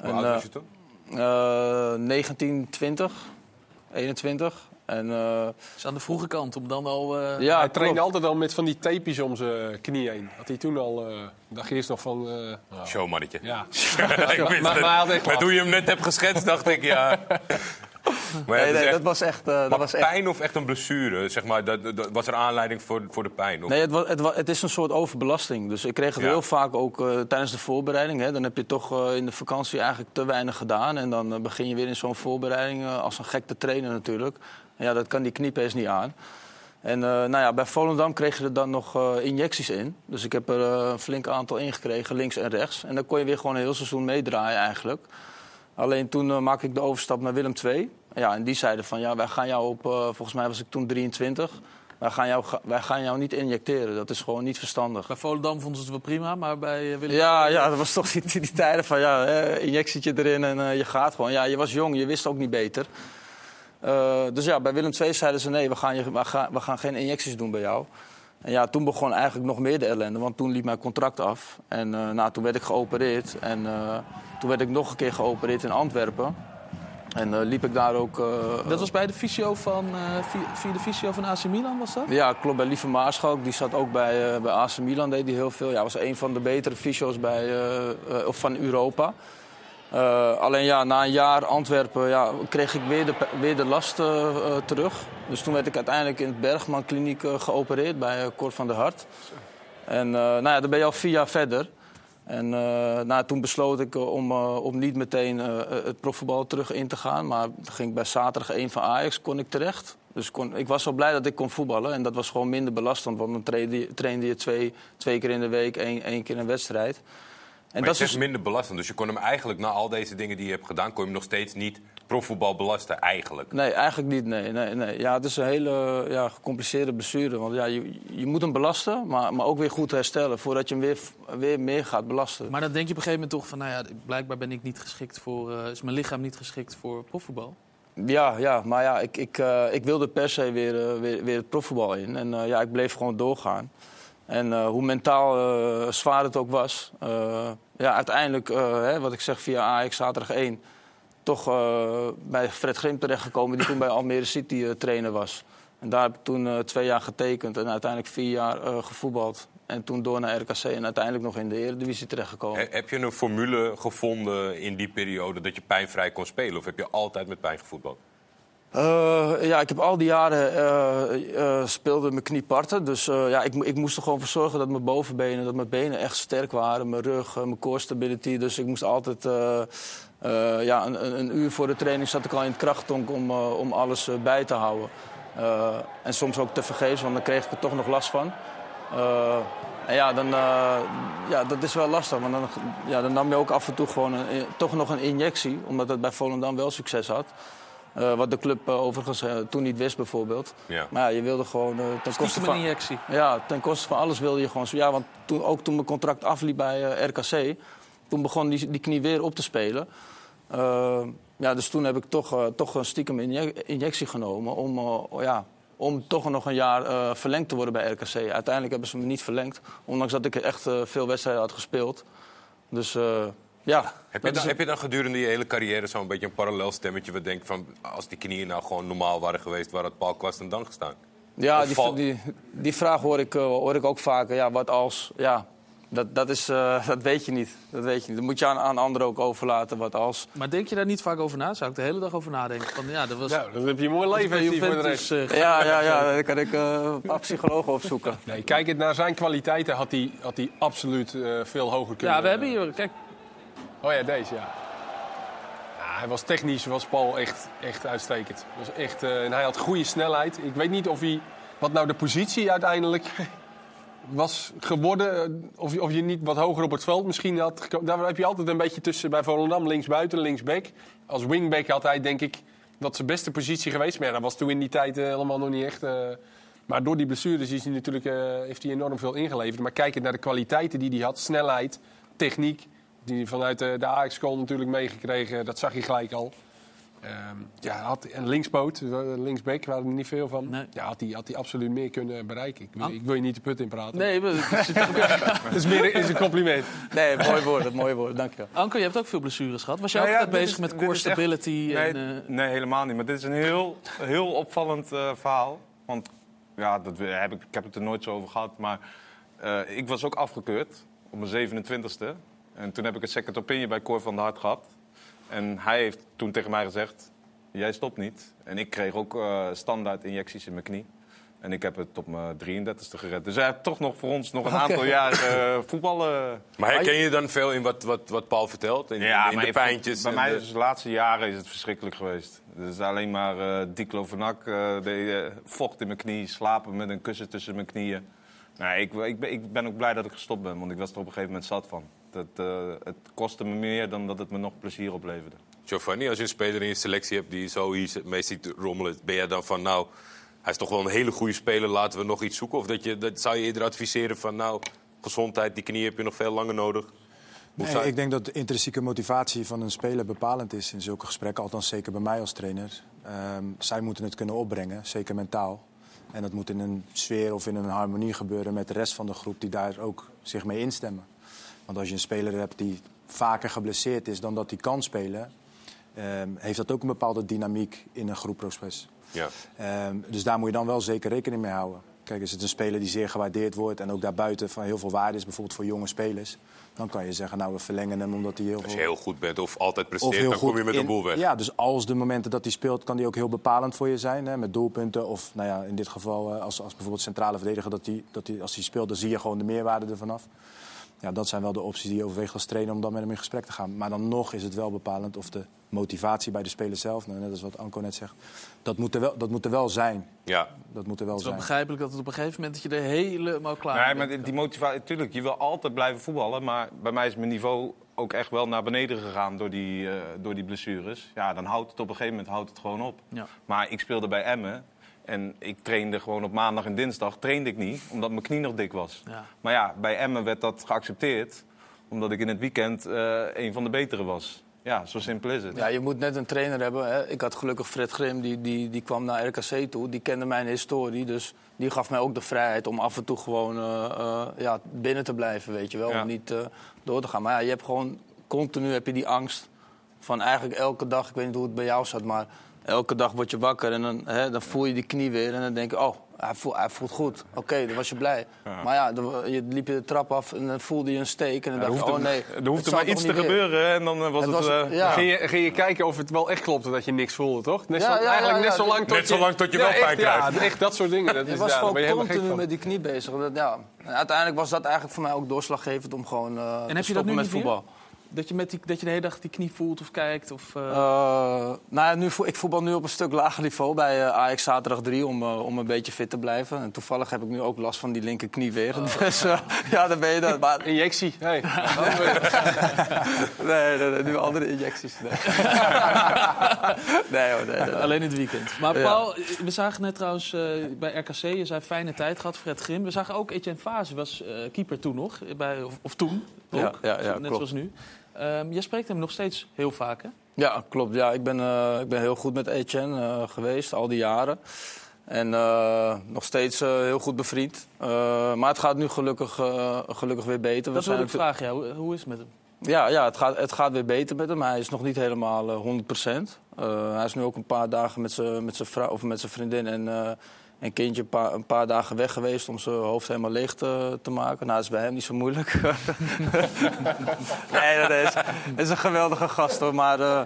Hoe oud was je toen? eh, 19, 20, 21. En, eh, is aan de vroege kant om dan al. eh, Ja, hij trainde klopt. altijd al met van die tapejes om zijn knie heen. Had hij toen al, eh dacht eerst nog van... eh, Showmannetje. Ja. ik wist Maar- het. maar Met last. hoe je hem net hebt geschetst, dacht ik, ja. Maar ja, Nee, dat was echt... eh, dat was echt pijn of echt een blessure? Zeg maar, dat, dat- was er aanleiding voor, voor de pijn? Of? Nee, het, het, het is een soort overbelasting. Dus ik kreeg het Ja. heel vaak ook eh, tijdens de voorbereiding. Hè. Dan heb je toch eh, in de vakantie eigenlijk te weinig gedaan. En dan begin je weer in zo'n voorbereiding als een gek te trainen natuurlijk. En ja, dat kan die kniepees niet aan. En nou ja, bij Volendam kreeg je er dan nog injecties in. Dus ik heb er een flink aantal ingekregen, links en rechts. En dan kon je weer gewoon een heel seizoen meedraaien eigenlijk. Alleen toen maakte ik de overstap naar Willem II. Ja, en die zeiden van, ja, wij gaan jou op... eh, volgens mij was ik toen 23. Wij gaan, jou, wij gaan jou niet injecteren. Dat is gewoon niet verstandig. Bij Volendam vonden ze het wel prima, maar bij eh, Willem... Ja, ja, dat was toch die, die, tijden van ja, injectietje erin en eh, je gaat gewoon. Ja, je was jong, je wist ook niet beter. Dus ja, bij Willem II zeiden ze nee, we gaan, je, we, gaan, we gaan geen injecties doen bij jou. En ja, toen begon eigenlijk nog meer de ellende, want toen liep mijn contract af. En eh, nou, toen werd ik geopereerd. En toen werd ik nog een keer geopereerd in Antwerpen. En eh, liep ik daar ook... eh, Dat was bij de fysio van, eh, via, de fysio van AC Milan, was dat? ja, klopt. Bij Lieve Maarschalk. Die zat ook bij, bij AC Milan, deed hij heel veel. Ja, was een van de betere fysio's bij, of van Europa. Alleen ja, na een jaar Antwerpen ja, kreeg ik weer de, weer de last eh, terug. Dus toen werd ik uiteindelijk in het Bergman Kliniek geopereerd bij Cor van der Hart. En nou ja, dan ben je al vier jaar verder. En nou, toen besloot ik eh, om, eh, om niet meteen het profvoetbal terug in te gaan. Maar ging ik bij zaterdag 1 van Ajax kon ik terecht. Dus kon, ik was wel blij dat ik kon voetballen. En dat was gewoon minder belastend. Want dan trainde je, trainde je twee, twee keer in de week, één, één keer een wedstrijd. En maar dat is zegt minder belastend. Dus je kon hem eigenlijk, na al deze dingen die je hebt gedaan... kon je hem nog steeds niet profvoetbal belasten, eigenlijk. Nee, eigenlijk niet. Nee, nee, nee. Ja, het is een hele ja, gecompliceerde blessure. Want ja, je, je moet hem belasten, maar, maar ook weer goed herstellen... voordat je hem weer, weer meer gaat belasten. Maar dan denk je op een gegeven moment toch van, nou ja, blijkbaar ben ik niet geschikt voor, eh, is mijn lichaam niet geschikt voor profvoetbal. Ja, ja, maar ja, ik, ik, eh, ik wilde per se weer, eh, weer, weer het profvoetbal in. En eh, ja, ik bleef gewoon doorgaan. En eh, hoe mentaal eh, zwaar het ook was... eh, ja, uiteindelijk, eh, hè, wat ik zeg via Ajax zaterdag 1... toch eh, bij Fred Grim terechtgekomen... die toen bij Almere City eh, trainer was. En daar heb ik toen eh, twee jaar getekend en uiteindelijk vier jaar gevoetbald. En toen door naar RKC en uiteindelijk nog in de Eredivisie terechtgekomen. He- Heb je een formule gevonden in die periode dat je pijnvrij kon spelen? Of heb je altijd met pijn gevoetbald? Ja, ik heb al die jaren speelde mijn knie parten. Dus ja, ik, ik moest er gewoon voor zorgen dat mijn bovenbenen, dat mijn benen echt sterk waren. Mijn rug, mijn core stability. Dus ik moest altijd eh, ja, een, uur voor de training zat ik al in het krachttonk om, eh, om alles eh, bij te houden. Eh, en soms ook te vergeefs, want dan kreeg ik er toch nog last van. Eh, en ja, dan, eh, ja, dat is wel lastig. Want dan, ja, dan nam je ook af en toe gewoon een, toch nog een injectie. Omdat het bij Volendam wel succes had. Eh, wat de club overigens toen niet wist bijvoorbeeld. Ja. Maar ja, je wilde gewoon... ten koste van, een injectie. Ja, ten koste van alles wilde je gewoon... zo- Ja, want toen, ook toen mijn contract afliep bij RKC... toen begon die, die knie weer op te spelen. Eh, ja, dus toen heb ik toch, eh, toch een stiekem inje- injectie genomen... om, eh, ja, om toch nog een jaar eh, verlengd te worden bij RKC. Uiteindelijk hebben ze me niet verlengd. Ondanks dat ik echt veel wedstrijden had gespeeld. Dus ja... Heb je, dan, is- heb je dan gedurende je hele carrière zo'n beetje een parallel stemmetje... wat denkt van, als die knieën nou gewoon normaal waren geweest... waar had Paul Kwast dan gestaan? Ja, die, die, die vraag hoor ik, hoor ik ook vaker. Ja, wat als? Ja, dat, dat, is, eh, dat weet je niet. Dat weet je niet. Dat moet je aan, aan anderen ook overlaten. Wat als? Maar denk je daar niet vaak over na? Zou ik de hele dag over nadenken? Van, ja, dat was... Nou, dan heb je een mooi leven hij voor de rest. eh, Ja, ja, ja. Dan kan ik eh, een paar psychologen opzoeken. Nee, kijk het naar zijn kwaliteiten had hij, had hij absoluut eh, veel hoger kunnen. Ja, we hebben hier... Kijk, Oh ja, deze, ja. ja hij was technisch, was Paul echt, echt uitstekend. Was echt, eh, en hij had goede snelheid. Ik weet niet of hij, wat nou de positie uiteindelijk was geworden. eh, Of, of je niet wat hoger op het veld misschien had. Daar heb je altijd een beetje tussen bij Volendam, linksbuiten, linksback. Als wingback had hij denk ik dat zijn beste positie geweest. Maar dat was toen in die tijd eh, helemaal nog niet echt... eh, maar door die blessures is hij natuurlijk, heeft hij enorm veel ingeleverd. Maar kijkend naar de kwaliteiten die hij had, snelheid, techniek... die vanuit de, de Ajax-school natuurlijk meegekregen, dat zag je gelijk al. Ehm, ja, had, en linkspoot, eh, linksback, waren er niet veel van. Ja, had hij, had hij absoluut meer kunnen bereiken. Ik, wil- Ah. ik wil je niet de put in praten. nee, Het is meer is een compliment. Nee, mooi woord, mooi woord. Dank je. Anko, je hebt ook veel blessures gehad. Was jij Nou ook ja, altijd bezig is- met core echt- stability? Nee, en, eh, nee, helemaal niet. Maar dit is een heel, heel opvallend eh, verhaal. Want ja, dat heb ik, ik heb het er nooit zo over gehad. Maar eh, ik was ook afgekeurd op mijn 27e. En toen heb ik een second opinion bij Cor van der Hart gehad. En hij heeft toen tegen mij gezegd... jij stopt niet. En ik kreeg ook eh, standaard injecties in mijn knie. En ik heb het op mijn 33ste gered. Dus hij heeft toch nog voor ons nog een aantal jaar eh, voetballen. Maar herken je dan veel in wat, wat, wat Paul vertelt? In, Ja, in maar de pijntjes? Bij mij de- is de laatste jaren is het verschrikkelijk geweest. Het is alleen maar eh diclofenac, eh de, eh, vocht in mijn knie, slapen met een kussen tussen mijn knieën. Nee, ik, ik, ben, ik ben ook blij dat ik gestopt ben, want ik was er op een gegeven moment zat van. Dat, eh, het kostte me meer dan dat het me nog plezier opleverde. Giovanni, als je een speler in je selectie hebt die zo hier mee ziet rommelen, ben jij dan van nou, hij is toch wel een hele goede speler, laten we nog iets zoeken? Of dat je, dat zou je eerder adviseren van nou, gezondheid, die knie heb je nog veel langer nodig? Nee, zou- ik denk dat de intrinsieke motivatie van een speler bepalend is in zulke gesprekken. Althans, zeker bij mij als trainer. Ehm, zij moeten het kunnen opbrengen, zeker mentaal. En dat moet in een sfeer of in een harmonie gebeuren met de rest van de groep die daar ook zich mee instemmen. Want als je een speler hebt die vaker geblesseerd is dan dat hij kan spelen, ehm, heeft dat ook een bepaalde dynamiek in een groepproces. Ja. Ehm, dus daar moet je dan wel zeker rekening mee houden. Kijk, is het een speler die zeer gewaardeerd wordt en ook daarbuiten van heel veel waarde is, bijvoorbeeld voor jonge spelers, dan kan je zeggen, nou we verlengen hem omdat hij heel Als je heel goed bent of altijd Of presteert, heel dan kom je goed met in- een boel weg. Ja, dus als de momenten dat hij speelt, kan hij ook heel bepalend voor je zijn. Hè, met doelpunten. Of nou ja, in dit geval eh, als, als bijvoorbeeld centrale verdediger, dat hij, dat hij, als hij speelt, dan zie je gewoon de meerwaarde ervan af. Ja, dat zijn wel de opties die je overweegt als trainer om dan met hem in gesprek te gaan. Maar dan nog is het wel bepalend of de motivatie bij de speler zelf, nou, net als wat Anko net zegt, dat moet er wel, dat moet er wel zijn. Ja. Dat moet er wel Het is wel zijn. begrijpelijk dat het op een gegeven moment dat je er helemaal klaar Nee, maar bent. die- die motivatie, natuurlijk, je wil altijd blijven voetballen. Maar bij mij is mijn niveau ook echt wel naar beneden gegaan door die, eh, door die blessures. Ja, dan houdt het op een gegeven moment houdt het gewoon op. Ja. Maar ik speelde bij Emmen. En ik trainde gewoon op maandag en dinsdag trainde ik niet, omdat mijn knie nog dik was. Ja. Maar ja, bij Emmen werd dat geaccepteerd, omdat ik in het weekend eh, een van de betere was. Ja, zo simpel is het. Ja, je moet net een trainer hebben. Hè. Ik had gelukkig Fred Grim, die, die, die kwam naar RKC toe. Die kende mijn historie, dus die gaf mij ook de vrijheid om af en toe gewoon eh, eh, ja, binnen te blijven, weet je wel. Ja. Om niet door te gaan. Maar ja, je hebt gewoon continu heb je die angst van eigenlijk elke dag. Ik weet niet hoe het bij jou zat, maar elke dag word je wakker en dan, hè, dan voel je die knie weer. En dan denk je, oh, hij voelt, hij voelt goed. Oké, dan was je blij. Ja. Maar ja, dan, je liep je de trap af en dan voelde je een steek. En dan er dacht je, hoeft oh nee. er, zal maar iets te gebeuren en dan eh, was Het eh, ja. Ging, je, ging je kijken of het wel echt klopte dat je niks voelde, toch? Net Ja, zo, ja, ja, eigenlijk net ja, zo lang tot net je... zo lang tot je Ja, wel pijn krijgt. Ja, echt dat soort dingen. Dat Je is, was gewoon continu met die knie bezig. Dat, ja. En uiteindelijk was dat eigenlijk voor mij ook doorslaggevend om gewoon eh En te heb je dat nu stoppen met voetbal. Dat je, met die, dat je de hele dag die knie voelt of kijkt? Of, eh, Eh, nou ja, nu, ik voetbal nu op een stuk lager niveau bij eh, Ajax zaterdag 3 om, om een beetje fit te blijven. En toevallig heb ik nu ook last van die linkerknie weer. Dus eh, ja, dan ben je dat. Maar... Injectie, hey. nee, nee, nee, nu andere injecties. Nee, nee, hoor, nee, nee, nee. Alleen in het weekend. Maar Ja. Paul, we zagen net trouwens bij RKC, je zei fijne tijd gehad, Fred Grim. We zagen ook Etienne Fase, was keeper toen nog, bij, of, of toen ook, Ja, ja, ja, net klopt. zoals nu. Ehm jij spreekt hem nog steeds heel vaak, hè? Ja, klopt. Ja, ik, ben, eh, ik ben heel goed met Etienne eh, geweest, al die jaren. En eh, nog steeds heel goed bevriend. Maar het gaat nu gelukkig, gelukkig weer beter. Dat wilde ik vragen, ja. Hoe, hoe is het met hem? Ja, ja het, gaat, het gaat weer beter met hem. Hij is nog niet helemaal eh, 100% Eh, hij is nu ook een paar dagen met zijn met zijn vrouw of met zijn vriendin en, eh, en kindje een paar, een paar dagen weg geweest om zijn hoofd helemaal leeg te, te maken. Nou, dat is bij hem niet zo moeilijk. nee, dat is, is een geweldige gast hoor. Maar, eh,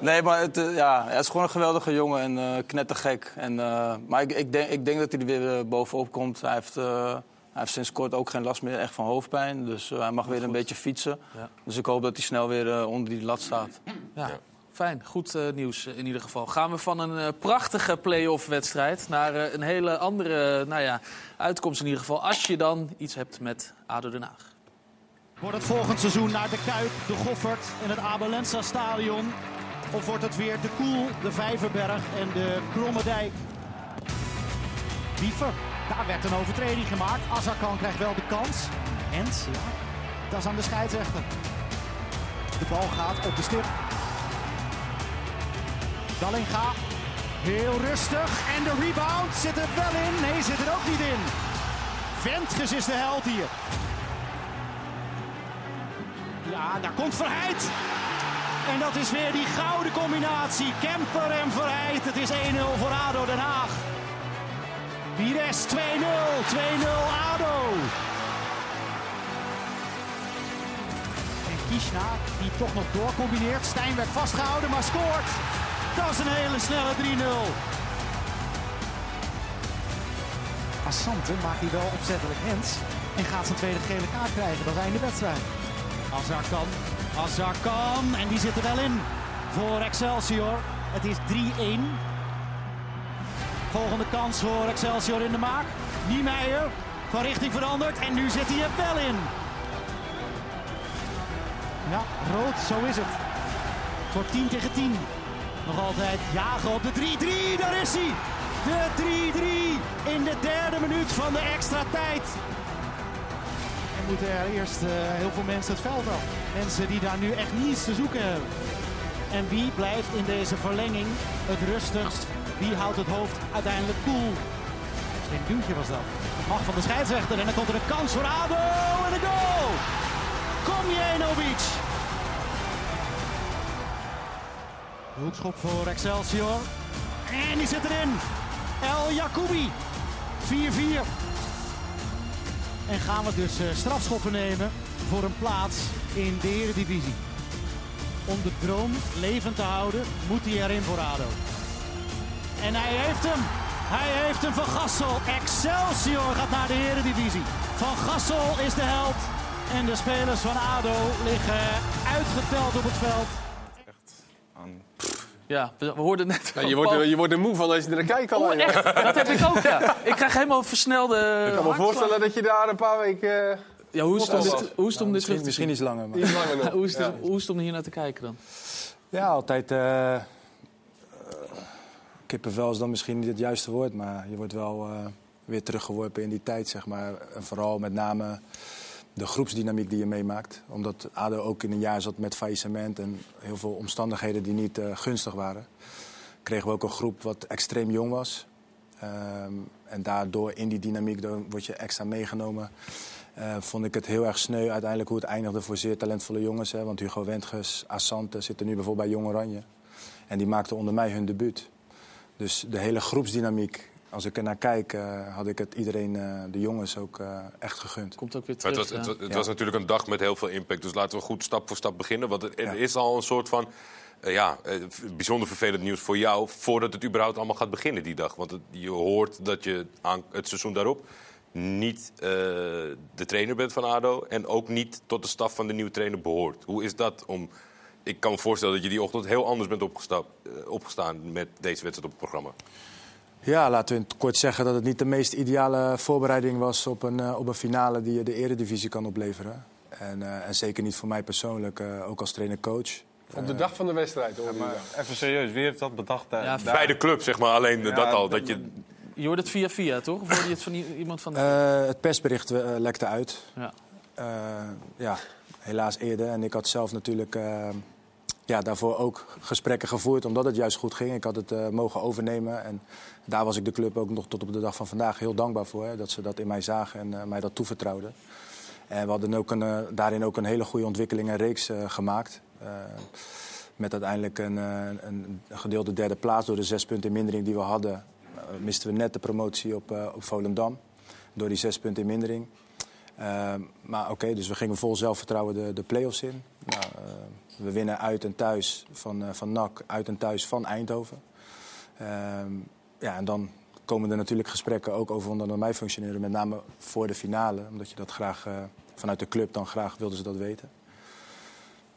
nee, maar het, eh, ja, hij is gewoon een geweldige jongen en eh knettergek. En, eh, maar ik, ik, denk, ik denk dat hij er weer bovenop komt. Hij heeft, eh, hij heeft sinds kort ook geen last meer echt van hoofdpijn. Dus hij mag weer een beetje fietsen. Ja. Dus ik hoop dat hij snel weer onder die lat staat. Ja, fijn. Goed eh, nieuws in ieder geval. Gaan we van een eh, prachtige play-off wedstrijd naar eh, een hele andere nou ja, uitkomst in ieder geval. Als je dan iets hebt met ADO Den Haag. Wordt het volgend seizoen naar de Kuip, de Goffert en het Abelensa Stadion? Of wordt het weer de Koel, de Vijverberg en de Krommedijk? Wiever, daar werd een overtreding gemaakt. Azarkan krijgt wel de kans. Hens, ja, dat is aan de scheidsrechter. De bal gaat op de stip. Dallinga, heel rustig. En de rebound, zit er wel in? Nee, zit er ook niet in. Ventges is de held hier. Ja, daar komt Verheid. En dat is weer die gouden combinatie. Kemper en Verheid. Het is 1-0 voor ADO Den Haag. Pires 2-0. 2-0 ADO. En Kishna die toch nog doorcombineert. Werd vastgehouden, maar scoort. Dat is een hele snelle 3-0. Assante maakt hij wel opzettelijk hands. En gaat zijn tweede gele kaart krijgen. Dat einde wedstrijd. Azar kan. Azar kan. En die zit er wel in. Voor Excelsior. Het is 3-1. Volgende kans voor Excelsior in de maak. Niemeyer. Van richting veranderd. En nu zit hij er wel in. Ja, rood. Zo is het. Voor 10 tegen 10. Nog altijd jagen op de 3-3. Daar is hij. De 3-3 in de derde minuut van de extra tijd. En moeten er eerst eh, heel veel mensen het veld af. Mensen die daar nu echt niets te zoeken hebben. En wie blijft in deze verlenging het rustigst? Wie houdt het hoofd uiteindelijk koel? Geen duwtje was dat. Mag van de scheidsrechter en dan komt er een kans voor Abo en de goal! Hoekschop voor Excelsior. En die zit erin. El Jacoubi. 4-4. En gaan we dus eh, strafschoppen nemen voor een plaats in de Eredivisie. Om de droom levend te houden, moet hij erin voor ADO. En hij heeft hem. Hij heeft hem van Gassel. Excelsior gaat naar de Eredivisie. Van Gassel is de held. En de spelers van ADO liggen uitgeteld op het veld. Ja, we, we hoorden net. Ja, je, wordt, er- je wordt er moe van als je er naar kijkt. al. Oh? Dat heb ik ook, ja. Ik krijg helemaal versnelde. Ik kan me voorstellen dat je daar een paar weken... eh, Ja, hoe is het om dit, hoe is het om dit misschien, terug te misschien zien? iets langer. Maar... Iets langer nog. Hoe is, het, Ja. hoe is het om hier naar te kijken dan? Ja, altijd. eh, eh, kippenvel is dan misschien niet het juiste woord, maar je wordt wel eh, weer teruggeworpen in die tijd, zeg maar. En vooral met name de groepsdynamiek die je meemaakt. Omdat ADO ook in een jaar zat met faillissement en heel veel omstandigheden die niet eh, gunstig waren. Kregen we ook een groep wat extreem jong was. Ehm, en daardoor in die dynamiek word je extra meegenomen. Eh, vond ik het heel erg sneu uiteindelijk hoe het eindigde voor zeer talentvolle jongens. Hè? Want Hugo Wendges, Assante zitten nu bijvoorbeeld bij Jong Oranje. En die maakten onder mij hun debuut. Dus de hele groepsdynamiek, als ik er naar kijk, eh, had ik het iedereen, eh, de jongens ook eh, echt gegund. Komt ook weer Maar terug. het was, het, was- het Ja. was natuurlijk een dag met heel veel impact. Dus laten we goed stap voor stap beginnen. Want er, is al een soort van. ja, bijzonder vervelend nieuws voor jou. voordat het überhaupt allemaal gaat beginnen die dag. Want het- je hoort dat je aan het seizoen daarop. niet eh, de trainer bent van Ado. en ook niet tot de staf van de nieuwe trainer behoort. Hoe is dat om. Ik kan me voorstellen dat je die ochtend heel anders bent opgestapt, opgestaan met deze wedstrijd op het programma. Ja, laten we in het kort zeggen dat het niet de meest ideale voorbereiding was op een, eh, op een finale die je de eredivisie kan opleveren. En, eh, en zeker niet voor mij persoonlijk, eh, ook als trainer-coach. Op de dag van de wedstrijd, hoor. Maar even serieus, wie heeft dat bedacht? Ja, daar? Bij de club, zeg maar. Alleen Ja, dat al. dat- je, Je hoort het via via, toch? Of hoorde je het van iemand van de... Eh, het persbericht lekte uit. Ja. Eh, ja, helaas eerder. En ik had zelf natuurlijk ja, daarvoor ook gesprekken gevoerd, omdat het juist goed ging. Ik had het eh, mogen overnemen. En daar was ik de club ook nog tot op de dag van vandaag heel dankbaar voor. Hè, dat ze dat in mij zagen en eh, mij dat toevertrouwden. En we hadden ook een, eh, daarin ook een hele goede ontwikkeling en reeks gemaakt. Met uiteindelijk een, een, gedeelde derde plaats door de zes punten in mindering die we hadden. misten we net de promotie op, op Volendam. Door die zes punten in mindering. Maar oké, dus we gingen vol zelfvertrouwen de, de play-offs in. Nou, we winnen uit en thuis van, eh, van NAC, uit en thuis van Eindhoven. Ehm, ja, en dan komen er natuurlijk gesprekken ook over hoe dat bij mij functioneren. Met name voor de finale, omdat je dat graag eh, vanuit de club dan graag wilden ze dat weten.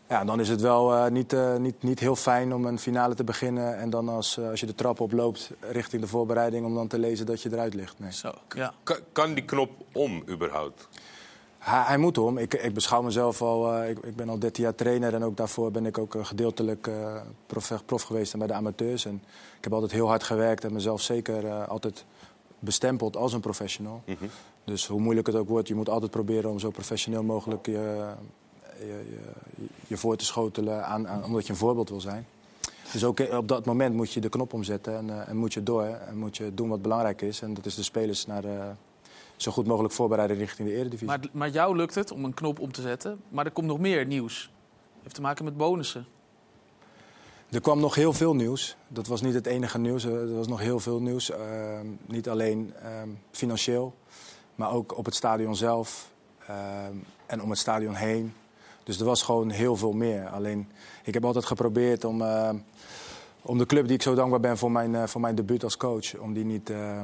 Ja, dan is het wel eh, niet, eh, niet, niet heel fijn om een finale te beginnen. En dan als, als je de trap oploopt richting de voorbereiding, om dan te lezen dat je eruit ligt. Nee. Zo, ja. kan, kan die knop om, überhaupt? Hij, hij moet om. Ik, ik beschouw mezelf al. eh, ik, ik ben al 13 jaar trainer en ook daarvoor ben ik ook eh, gedeeltelijk eh, prof, prof geweest en bij de amateurs. En ik heb altijd heel hard gewerkt en mezelf zeker altijd bestempeld als een professional. Dus hoe moeilijk het ook wordt, je moet altijd proberen om zo professioneel mogelijk je, je, je, je voor te schotelen, aan, aan- omdat je een voorbeeld wil zijn. Dus ook op dat moment moet je de knop omzetten en, en moet je door. En moet je doen wat belangrijk is. En dat is de spelers naar eh, zo goed mogelijk voorbereiden richting de eredivisie. Maar, maar jou lukt het om een knop om te zetten. Maar er komt nog meer nieuws. Heeft te maken met bonussen. Er kwam nog heel veel nieuws. Dat was niet het enige nieuws. Er was nog heel veel nieuws. Ehm, niet alleen ehm, financieel, maar ook op het stadion zelf ehm, en om het stadion heen. Dus er was gewoon heel veel meer. Alleen, ik heb altijd geprobeerd om, ehm, om de club die ik zo dankbaar ben voor mijn, eh, voor mijn debuut als coach, om die niet eh,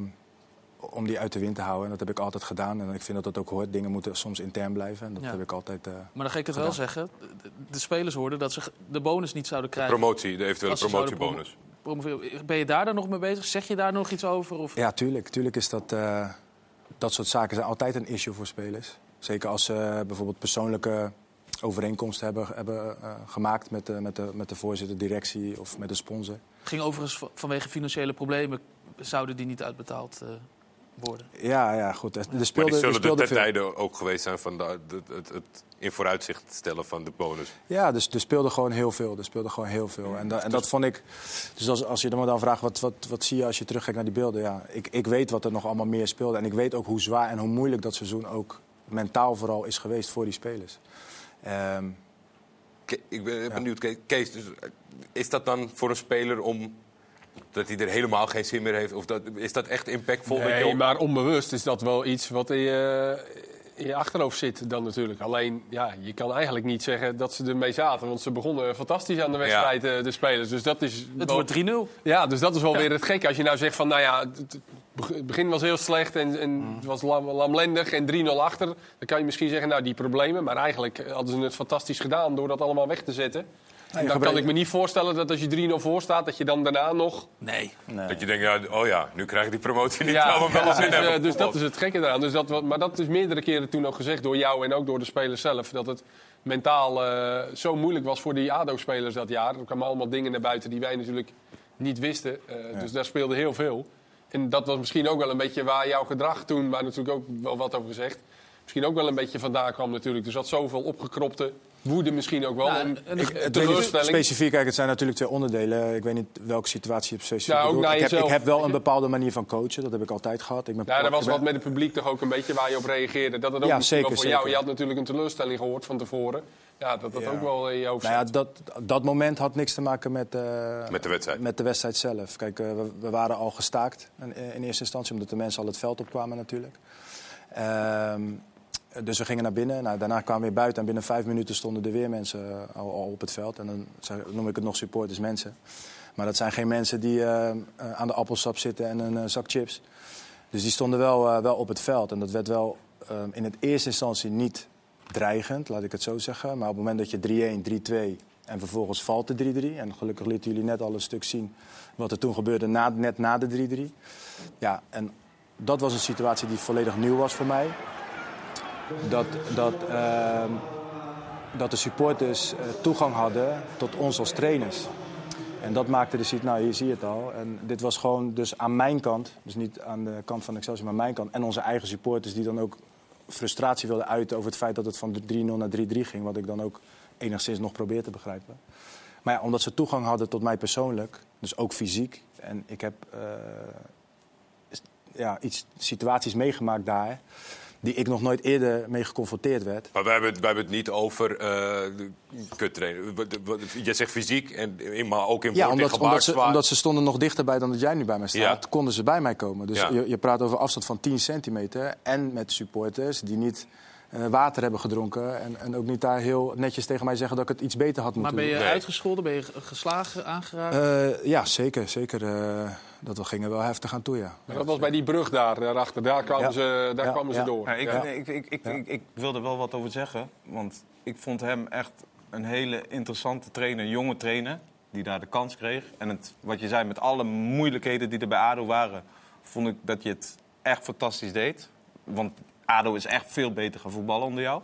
om die uit de wind te houden. En dat heb ik altijd gedaan. En ik vind dat dat ook hoort. Dingen moeten soms intern blijven. En dat Ja. heb ik altijd. eh, Maar dan ga ik het wel zeggen. De, de spelers hoorden dat ze de bonus niet zouden krijgen. Promotie, de eventuele promotiebonus. promo-. Ben je daar dan nog mee bezig? Zeg je daar nog iets over? Of? Ja, tuurlijk. Tuurlijk is dat. eh, dat soort zaken zijn altijd een issue voor spelers. Zeker als ze bijvoorbeeld persoonlijke overeenkomsten hebben, hebben eh, gemaakt met de, met, de, met de voorzitter, directie of met de sponsor. Ging overigens va- vanwege financiële problemen zouden die niet uitbetaald eh, worden. Ja, ja, goed. Er, er Maar speelde, die zullen er speelde ten veel. tijde ook geweest zijn van de, de- het, het in vooruitzicht stellen van de bonus. Ja, dus er speelde gewoon heel veel. Er speelde gewoon heel veel. En, da- en dat vond ik. Dus als, als je me dan vraagt, wat, wat, wat zie je als je terugkijkt naar die beelden? Ja, ik, ik weet wat er nog allemaal meer speelde. En ik weet ook hoe zwaar en hoe moeilijk dat seizoen ook mentaal vooral is geweest voor die spelers. Ehm, Ik ben benieuwd, Ke- Kees, dus, eh, is dat dan voor een speler om dat hij er helemaal geen zin meer heeft? Of dat, is dat echt impactvol? Nee, op- maar onbewust is dat wel iets wat in je, in je achterhoofd zit dan natuurlijk. Alleen, ja, je kan eigenlijk niet zeggen dat ze ermee zaten. Want ze begonnen fantastisch aan de wedstrijd, eh, de spelers. Dus dat is Het wel- wordt 3-0. Ja, dus dat is wel weer het gekke. Als je nou zegt van, nou ja, het begin was heel slecht en, en Mm. het was lam, lamlendig en 3-0 achter. Dan kan je misschien zeggen, nou, die problemen. Maar eigenlijk hadden ze het fantastisch gedaan door dat allemaal weg te zetten. En dan kan ik me niet voorstellen dat als je 3-0 voor staat, dat je dan daarna nog... Nee. Dat je denkt, ja, oh ja, nu krijg ik die promotie niet. Ja, Ja, wel eens dus, in eh, hebben. dus dat is het gekke eraan. Dus dat, maar dat is meerdere keren toen ook gezegd door jou en ook door de spelers zelf. Dat het mentaal eh, zo moeilijk was voor die ADO-spelers dat jaar. Er kwamen allemaal dingen naar buiten die wij natuurlijk niet wisten. Eh, Dus daar speelde heel veel. En dat was misschien ook wel een beetje waar jouw gedrag toen, maar natuurlijk ook wel wat over gezegd. Misschien ook wel een beetje vandaan kwam natuurlijk. Dus dat zoveel opgekropte woede misschien ook wel. En, en- en- eh, teleurstelling. specifiek, kijk, het zijn natuurlijk twee onderdelen. Ik weet niet welke situatie je specifiek Ja, ook bedoelt. naar ik, heb, ik heb wel een bepaalde manier van coachen. Dat heb ik altijd gehad. Ik ben, Ja, er was ben- wat met het publiek toch ook een beetje waar je op reageerde. Dat het ook Ja, misschien wel zeker, voor jou. zeker. Je had natuurlijk een teleurstelling gehoord van tevoren. Ja, dat dat Ja. ook wel in je hoofd Nou ja, zat. dat, dat moment had niks te maken met, eh, Met de wedstrijd. met de wedstrijd zelf. Kijk, eh, we, we waren al gestaakt in, in eerste instantie, omdat de mensen al het veld opkwamen natuurlijk. Ehm, dus we gingen naar binnen. Nou, daarna kwamen we weer buiten en binnen vijf minuten stonden er weer mensen eh, al, op het veld. En dan noem ik het nog supporters mensen. Maar dat zijn geen mensen die eh, eh, aan de appelsap zitten en een zak chips. Dus die stonden wel, wel op het veld. En dat werd wel in het eerste instantie niet dreigend, laat ik het zo zeggen. Maar op het moment dat je 3-1, 3-2 en vervolgens valt de 3-3... en gelukkig lieten jullie net al een stuk zien wat er toen gebeurde na, net na de 3-3. Ja, en dat was een situatie die volledig nieuw was voor mij. Dat, dat, ehm, dat de supporters eh, toegang hadden tot ons als trainers. En dat maakte de situatie, nou hier zie je het al. En dit was gewoon dus aan mijn kant, dus niet aan de kant van Excelsior, maar mijn kant. En onze eigen supporters die dan ook frustratie wilden uiten over het feit dat het van 3-0 naar 3-3 ging. Wat ik dan ook enigszins nog probeer te begrijpen. Maar ja, omdat ze toegang hadden tot mij persoonlijk, dus ook fysiek. En ik heb eh, ja, iets, situaties meegemaakt daar die ik nog nooit eerder mee geconfronteerd werd. Maar wij hebben, het, wij hebben het niet over uh, kuttrainen. Je zegt fysiek, en, maar ook in Ja, woord omdat, omdat, ze, zwaar. omdat ze stonden nog dichterbij dan dat jij nu bij mij staat. Ja. Konden ze bij mij komen. Dus Ja. je, je praat over afstand van 10 centimeter. En met supporters die niet water hebben gedronken. En, en ook niet daar heel netjes tegen mij zeggen dat ik het iets beter had Maar moeten ben je doen. uitgescholden? Ben je ge- geslagen, aangeraakt? Eh, ja, zeker. zeker eh, dat we gingen wel heftig aan toe, ja. Maar dat was bij die brug daar, daarachter. Daar kwamen Ja. ze, daar Ja, kwamen ze ja. door. Ja, ik, Ja. ik, ik, ik, ik, ik wilde wel wat over zeggen. Want ik vond hem echt een hele interessante trainer, een jonge trainer. Die daar de kans kreeg. En het, wat je zei, met alle moeilijkheden die er bij ADO waren... vond ik dat je het echt fantastisch deed. Want ADO is echt veel beter gaan voetballen onder jou.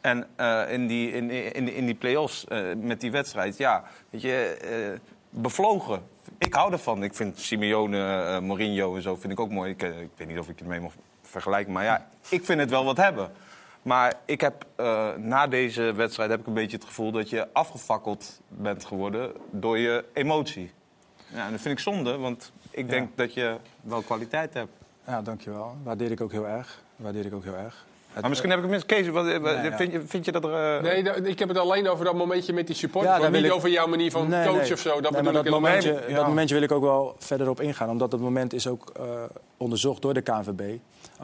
En eh, in die, in, in, in die play-offs eh, met die wedstrijd, ja, weet je, eh, bevlogen. Ik hou ervan. Ik vind Simeone, Mourinho en zo vind ik ook mooi. Ik, ik weet niet of ik het mee mag vergelijken, maar ja, ik vind het wel wat hebben. Maar ik heb na deze wedstrijd heb ik een beetje het gevoel dat je afgefakkeld bent geworden door je emotie. Ja, en dat vind ik zonde, want ik denk dat je wel kwaliteit hebt. Ja, dankjewel. Waardeer ik ook heel erg. Waardeer ik ook heel erg. Het- Maar misschien heb ik het mis. Kees, wat, wat- Nee, ja. vind, je, vind je dat er... eh, Nee, da- ik heb het alleen over dat momentje met die supporters. Ja, niet wil ik- over jouw manier van Nee, coach nee. of zo. Dat maar ik dat momentje, dat momentje wil ik ook wel verder op ingaan. Omdat dat moment is ook eh, onderzocht door de KNVB.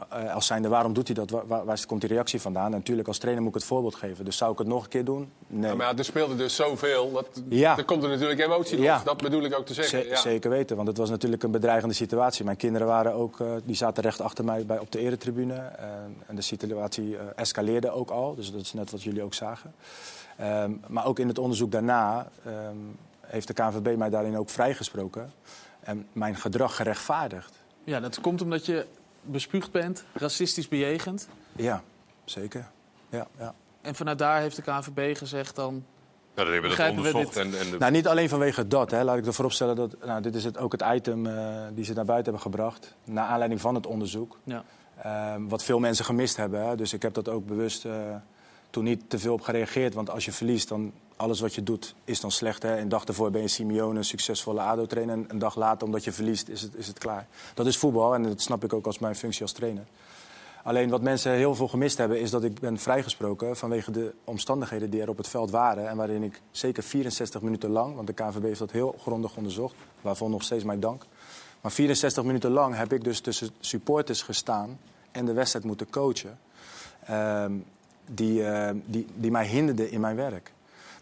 Eh, als zijnde, waarom doet hij dat? Waar, waar, waar komt die reactie vandaan? En natuurlijk, als trainer moet ik het voorbeeld geven. Dus zou ik het nog een keer doen? Nee. Ja, maar ja, er speelde dus zoveel. Dat, Ja. Er komt er natuurlijk emotie. Ja. Dat bedoel ik ook te zeggen. Zeker weten, want het was natuurlijk een bedreigende situatie. Mijn kinderen waren ook, eh, die zaten recht achter mij bij, op de eretribune. En, en de situatie eh, escaleerde ook al, dus dat is net wat jullie ook zagen. Ehm, maar ook in het onderzoek daarna ehm, heeft de KNVB mij daarin ook vrijgesproken. En mijn gedrag gerechtvaardigd. Ja, dat komt omdat je bespuugd bent, racistisch bejegend. Ja, zeker. Ja, ja. En vanuit daar heeft de KNVB gezegd dan... Nou, dan hebben we dat onderzocht. dit? En, en de- Nou, niet alleen vanwege dat. Hè. Laat ik ervoor opstellen dat... Nou, dit is het, ook het item eh, die ze naar buiten hebben gebracht. Naar aanleiding van het onderzoek. Ja. Ehm, wat veel mensen gemist hebben. Hè. Dus ik heb dat ook bewust eh, toen niet te veel op gereageerd. Want als je verliest, dan alles wat je doet is dan slecht. Hè. Een dag daarvoor ben je Simeone, een succesvolle ADO-trainer. En een dag later, omdat je verliest, is het, is het klaar. Dat is voetbal en dat snap ik ook als mijn functie als trainer. Alleen wat mensen heel veel gemist hebben, is dat ik ben vrijgesproken vanwege de omstandigheden die er op het veld waren. En waarin ik zeker 64 minuten lang, want de KNVB heeft dat heel grondig onderzocht, waarvoor nog steeds mijn dank. Maar 64 minuten lang heb ik dus tussen supporters gestaan en de wedstrijd moeten coachen. ehm, die, eh, die, die mij hinderden in mijn werk.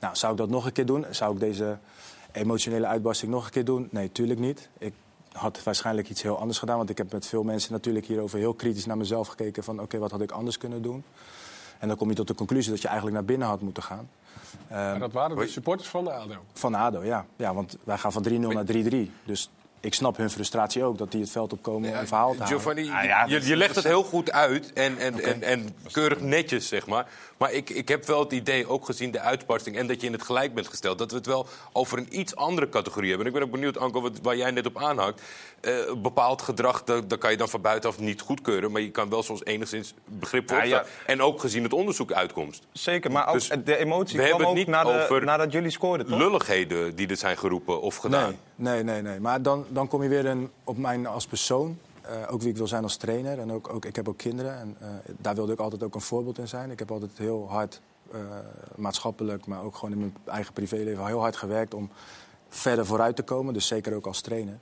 Nou, zou ik dat nog een keer doen? Zou ik deze emotionele uitbarsting nog een keer doen? Nee, tuurlijk niet. Ik had waarschijnlijk iets heel anders gedaan. Want ik heb met veel mensen natuurlijk hierover heel kritisch naar mezelf gekeken. Van oké, wat had ik anders kunnen doen? En dan kom je tot de conclusie dat je eigenlijk naar binnen had moeten gaan. Ehm, Maar dat waren de supporters van de ADO. van ADO, ja. ja. Want wij gaan van 3-0 naar 3-3. Dus ik snap hun frustratie ook, dat die het veld opkomen om een verhaal te halen. Giovanni, je, je legt het heel goed uit en, en, en, en keurig netjes, zeg maar. Maar ik, ik heb wel het idee, ook gezien de uitbarsting... en dat je in het gelijk bent gesteld... dat we het wel over een iets andere categorie hebben. En ik ben ook benieuwd, Anko, wat, waar jij net op aanhakt. Eh, bepaald gedrag, dat, dat kan je dan van buitenaf niet goedkeuren... maar je kan wel soms enigszins begrip voor Ja, ja. En ook gezien het onderzoek uitkomst. Zeker, maar ook Dus de emotie we kwam hebben het ook niet na de- nadat jullie scoorden, toch? lulligheden die er zijn geroepen of gedaan. Nee, nee, nee. nee. Maar dan, dan kom je weer een, op mij als persoon. eh, ook wie ik wil zijn als trainer. En ook, ook, ik heb ook kinderen. En eh, daar wilde ik altijd ook een voorbeeld in zijn. Ik heb altijd heel hard, eh, maatschappelijk, maar ook gewoon in mijn eigen privéleven... heel hard gewerkt om verder vooruit te komen. Dus zeker ook als trainer.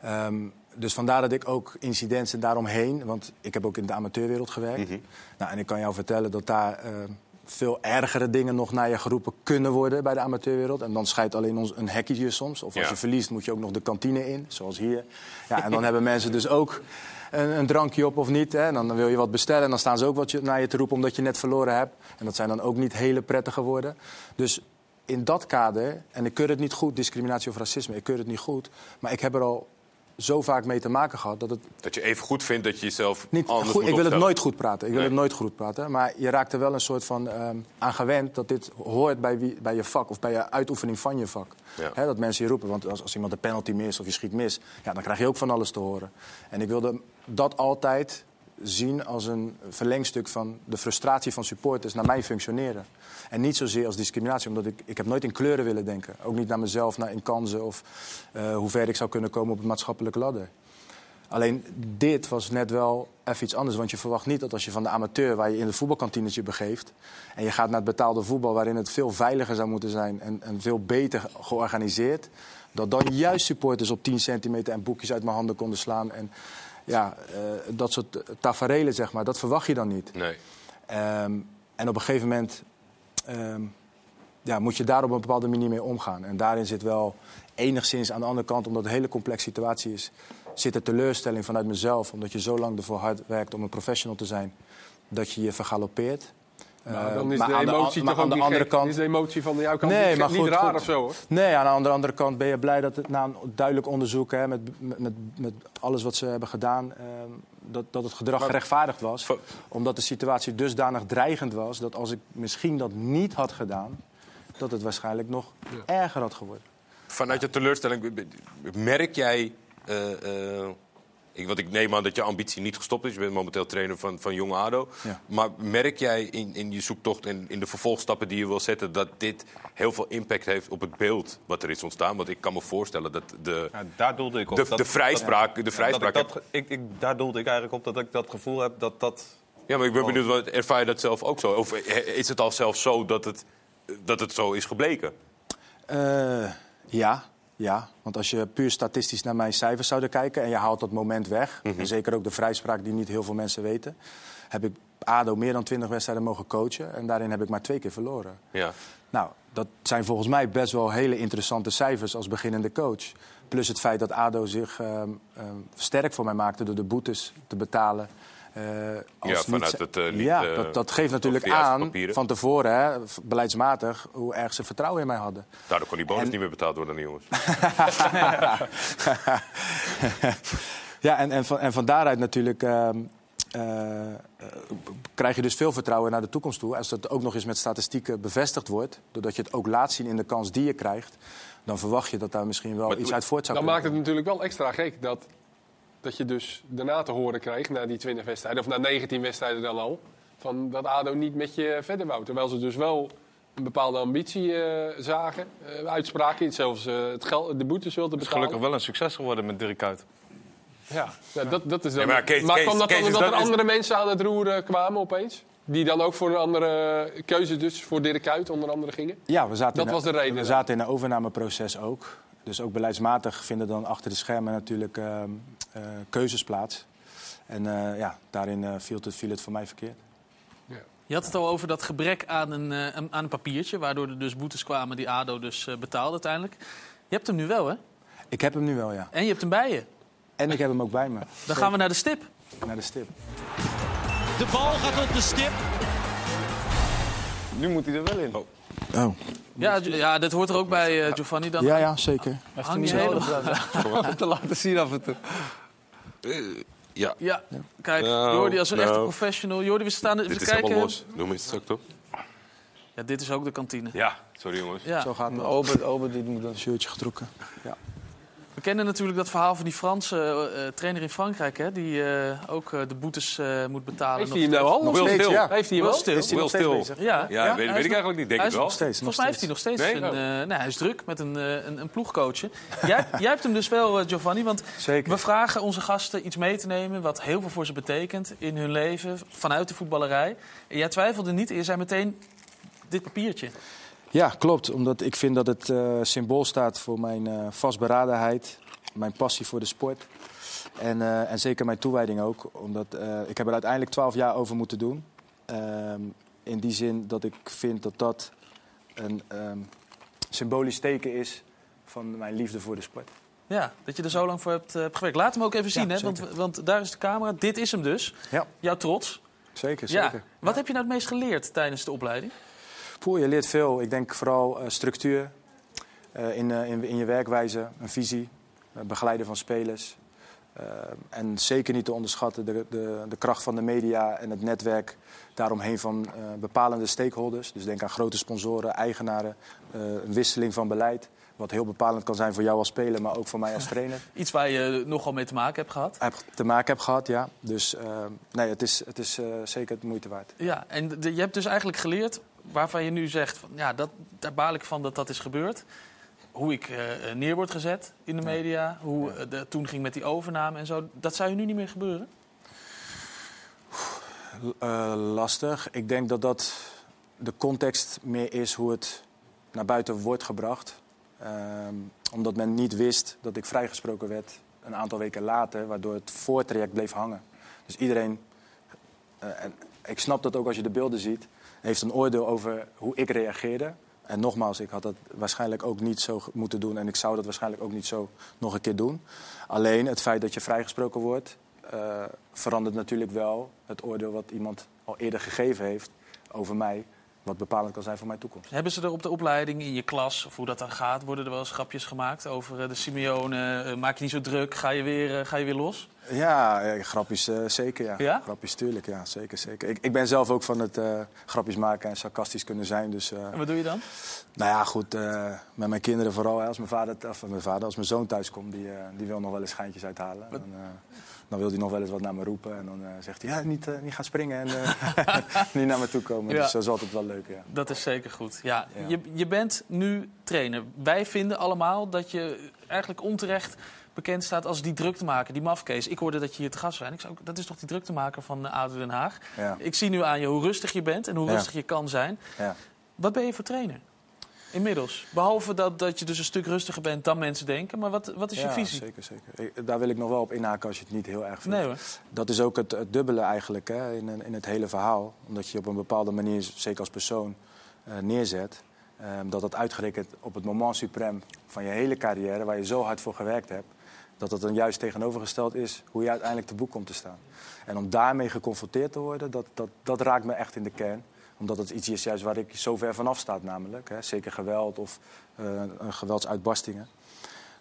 Ehm, dus vandaar dat ik ook incidenten daaromheen... want ik heb ook in de amateurwereld gewerkt. nou, en ik kan jou vertellen dat daar... veel ergere dingen nog naar je geroepen kunnen worden bij de amateurwereld. En dan scheidt alleen ons een hekje soms. Of als Ja. je verliest moet je ook nog de kantine in, zoals hier. Ja, en dan hebben mensen dus ook een, een drankje op of niet. Hè. En dan wil je wat bestellen en dan staan ze ook wat je, naar je te roepen omdat je net verloren hebt. En dat zijn dan ook niet hele prettige woorden. Dus in dat kader, en ik keur het niet goed, discriminatie of racisme, ik keur het niet goed. Maar ik heb er al zo vaak mee te maken gehad dat het Dat je even goed vindt dat je jezelf niet anders goed, ik wil het nooit goed praten. Ik wil Nee. het nooit goed praten. Maar je raakt er wel een soort van ehm, aan gewend dat dit hoort bij, wie, bij je vak of bij je uitoefening van je vak. Ja. Dat mensen je roepen. Want als, als iemand een penalty mist of je schiet mis, ja, dan krijg je ook van alles te horen. En ik wilde dat altijd zien als een verlengstuk van de frustratie van supporters naar mijn functioneren. En niet zozeer als discriminatie, omdat ik, ik heb nooit in kleuren willen denken. Ook niet naar mezelf, naar in kansen of eh, hoe ver ik zou kunnen komen op het maatschappelijke ladder. Alleen dit was net wel even iets anders. Want je verwacht niet dat als je van de amateur, waar je in de voetbalkantinetje begeeft. en je gaat naar het betaalde voetbal, waarin het veel veiliger zou moeten zijn. en, en veel beter georganiseerd. dat dan juist supporters op 10 centimeter en boekjes uit mijn handen konden slaan. En ja, eh, dat soort taferelen, zeg maar, dat verwacht je dan niet. Nee. Ehm, en op een gegeven moment ehm, ja, moet je daar op een bepaalde manier mee omgaan. En daarin zit wel enigszins aan de andere kant, omdat het een hele complexe situatie is, zit er teleurstelling vanuit mezelf. Omdat je zo lang ervoor hard werkt om een professional te zijn, dat je je vergalopeert. Nou, Eh, dan is maar de emotie toch aan de andere gek. kant. Is de emotie van jouw kant Nee, niet, maar niet goed, raar goed. of zo, hoor? Nee, aan de andere kant ben je blij dat het na een duidelijk onderzoek, hè, met, met, met, alles wat ze hebben gedaan, ehm, dat, dat het gedrag Maar- gerechtvaardigd was. Omdat de situatie dusdanig dreigend was dat als ik misschien dat niet had gedaan, dat het waarschijnlijk nog erger had geworden. Vanuit je teleurstelling, merk jij... eh, eh, ik, want ik neem aan dat je ambitie niet gestopt is. Je bent momenteel trainer van, van Jong ADO. Ja. Maar merk jij in, in je zoektocht en in de vervolgstappen die je wil zetten... dat dit heel veel impact heeft op het beeld wat er is ontstaan? Want ik kan me voorstellen dat de, Ja, daar doelde ik op. de, Dat- de vrijspraak... dat- de vrijspraak dat ik dat, ik, ik, daar doelde ik eigenlijk op dat ik dat gevoel heb dat dat... Ja, maar ik ben benieuwd, wat, ervaar je dat zelf ook zo? Of is het al zelfs zo dat het, dat het zo is gebleken? Eh, ja, Ja, want als je puur statistisch naar mijn cijfers zou kijken en je haalt dat moment weg, Mhm. en zeker ook de vrijspraak die niet heel veel mensen weten, heb ik ADO meer dan 20 wedstrijden mogen coachen en daarin heb ik maar twee keer verloren. Ja. Nou, dat zijn volgens mij best wel hele interessante cijfers als beginnende coach. Plus het feit dat ADO zich ehm, ehm, sterk voor mij maakte door de boetes te betalen. Eh, als Ja, niet- vanuit het, eh, niet, ja, eh, dat, dat geeft natuurlijk aan papieren. van tevoren, hè, beleidsmatig, hoe erg ze vertrouwen in mij hadden. Daardoor kon die bonus En- niet meer betaald worden, die jongens. ja, en, en, van, en van daaruit natuurlijk ehm, eh, eh, krijg je dus veel vertrouwen naar de toekomst toe. Als dat ook nog eens met statistieken bevestigd wordt, doordat je het ook laat zien in de kans die je krijgt, dan verwacht je dat daar misschien wel iets uit voort zou Dan kunnen maakt het natuurlijk wel extra gek dat, dat je dus daarna te horen krijgt, na die 20 wedstrijden, of na 19 wedstrijden dan al, van dat ADO niet met je verder wou. Terwijl ze dus wel een bepaalde ambitie eh, zagen, eh, uitspraken, zelfs eh, het geld, de boetes wilden Het is betalen. gelukkig wel een succes geworden met Dirk Kuyt. Ja, ja, dat, dat is dan... Ja, maar Kees- maar Kees- kwam dat dan omdat dat er is- andere mensen aan het roeren kwamen opeens? Die dan ook voor een andere keuze, dus voor Dirk Kuyt onder andere gingen? Ja, we zaten Dat in was de reden We zaten in een overnameproces ook. Dus ook beleidsmatig vinden dan achter de schermen natuurlijk ehm, eh, keuzes plaats. En eh, ja, daarin eh, viel, het, viel het voor mij verkeerd. Je had het al over dat gebrek aan een, een- aan een papiertje, waardoor er dus boetes kwamen die ADO dus eh, betaalde uiteindelijk. Je hebt hem nu wel, hè? Ik heb hem nu wel, ja. En je hebt hem bij je. En ik heb hem ook bij me. Dan gaan we naar de stip. Naar de stip. De bal gaat op de stip. Nu moet hij er wel in. Oh. Ja, ja dat hoort er ook bij, eh, Giovanni. Dan Ja, ja, zeker. hang je helemaal... te laten zien af en toe. ja. Ja, kijk, Nou, Jordi als een echte nou. professional. Jordi, we staan even Dit is kijken. helemaal los. Doe me iets straks, toch? Ja, dit is ook de kantine. Ja, sorry jongens. Ja. Zo gaat het. Obert, Obert die moet een shirtje getrokken. Ja. We kennen natuurlijk dat verhaal van die Franse eh, eh, trainer in Frankrijk, hè, die eh, ook eh, de boetes eh, moet betalen. Heeft hij hem nou al? Nog steeds, Still. ja. Heeft hij wel? Still. Is hij nog bezig? Ja, Ja, weet- ik nog- eigenlijk niet. Denk is wel. nog steeds, nog Volgens mij heeft hij nog steeds Nee? een, Oh. eh, nee, hij is druk met een, een, een ploegcoachen. jij, jij hebt hem dus wel, Giovanni, want Zeker. we vragen onze gasten iets mee te nemen wat heel veel voor ze betekent in hun leven vanuit de voetballerij. En jij twijfelde niet, je zei meteen dit papiertje. Ja, klopt. Omdat ik vind dat het eh, symbool staat voor mijn eh, vastberadenheid, mijn passie voor de sport. En, eh, en zeker mijn toewijding ook. Omdat ik heb er uiteindelijk twaalf jaar over moeten doen. Ehm, in die zin dat ik vind dat dat een ehm, symbolisch teken is van mijn liefde voor de sport. Ja, dat je er zo lang voor hebt, hebt gewerkt. Laat hem ook even Ja, zien, hè, want, want daar is de camera. Dit is hem dus. Ja, Jouw trots. zeker, Ja. zeker. Wat heb je nou het meest geleerd tijdens de opleiding? Je leert veel. Ik denk vooral eh, structuur eh, in, eh, in, in je werkwijze, een visie, begeleiden van spelers. En zeker niet te onderschatten de, de, de kracht van de media en het netwerk daaromheen van bepalende stakeholders. Dus denk aan grote sponsoren, eigenaren, een wisseling van beleid. Wat heel bepalend kan zijn voor jou als speler, maar ook voor mij als trainer. Iets waar je nogal mee te maken hebt gehad. Heb te maken heb gehad, ja. Dus nee, het is, het is zeker het moeite waard. Ja, en de- je hebt dus eigenlijk geleerd waarvan je nu zegt... Van, ja, dat, daar baal ik van dat dat is gebeurd. Hoe ik eh, neer word gezet in de media. Hoe de, toen ging met die overname en zo. Dat zou je nu niet meer gebeuren? Eh, lastig. Ik denk dat dat de context meer is hoe het naar buiten wordt gebracht. Ehm, omdat men niet wist dat ik vrijgesproken werd een aantal weken later, waardoor het voortraject bleef hangen. Dus iedereen, en ik snap dat ook als je de beelden ziet, heeft een oordeel over hoe ik reageerde. En nogmaals, ik had dat waarschijnlijk ook niet zo moeten doen en ik zou dat waarschijnlijk ook niet zo nog een keer doen. Alleen het feit dat je vrijgesproken wordt, eh, verandert natuurlijk wel het oordeel wat iemand al eerder gegeven heeft over mij, wat bepalend kan zijn voor mijn toekomst. Hebben ze er op de opleiding in je klas, of hoe dat dan gaat... worden er wel eens grapjes gemaakt over eh, de Simeone? eh, maak je niet zo druk, ga je weer, eh, ga je weer los? Ja, grapjes zeker, ja. Ja? Grapjes, tuurlijk, ja, zeker, zeker. Ik, ik ben zelf ook van het grapjes maken en sarcastisch kunnen zijn, dus... En wat doe je dan? Nou ja, goed, met mijn kinderen vooral. Als mijn vader, of mijn vader, als mijn zoon thuis komt, die, die wil nog wel eens schijntjes uithalen. Dan, dan wil hij nog wel eens wat naar me roepen. En dan eh, zegt hij, ja, niet, eh, niet gaan springen en eh, niet naar me toe komen. Ja. Dus dat is altijd wel leuk, ja. Dat is zeker goed. Ja, Ja. Je, je bent nu trainer. Wij vinden allemaal dat je eigenlijk onterecht bekend staat als die druktemaker, die mafkees. Ik hoorde dat je hier te gast was. Ik zei, dat is toch die druktemaker van ADO Den Haag? Ja. Ik zie nu aan je hoe rustig je bent en hoe rustig je kan zijn. Ja. Wat ben je voor trainer? Inmiddels. Behalve dat, dat je dus een stuk rustiger bent dan mensen denken. Maar wat, wat is je visie? Zeker, zeker. Ik- Daar wil ik nog wel op inhaken als je het niet heel erg vindt. Nee hoor. Dat is ook het, het dubbele eigenlijk hè, in, in het hele verhaal. Omdat je je op een bepaalde manier, zeker als persoon, eh, neerzet. Ehm, dat dat uitgerekend op het moment suprem van je hele carrière, waar je zo hard voor gewerkt hebt, dat dat dan juist tegenovergesteld is hoe je uiteindelijk te boek komt te staan. En om daarmee geconfronteerd te worden, dat, dat, dat raakt me echt in de kern. Omdat het iets is juist waar ik zo ver vanaf staat namelijk. Hè. Zeker geweld of eh, geweldsuitbarstingen.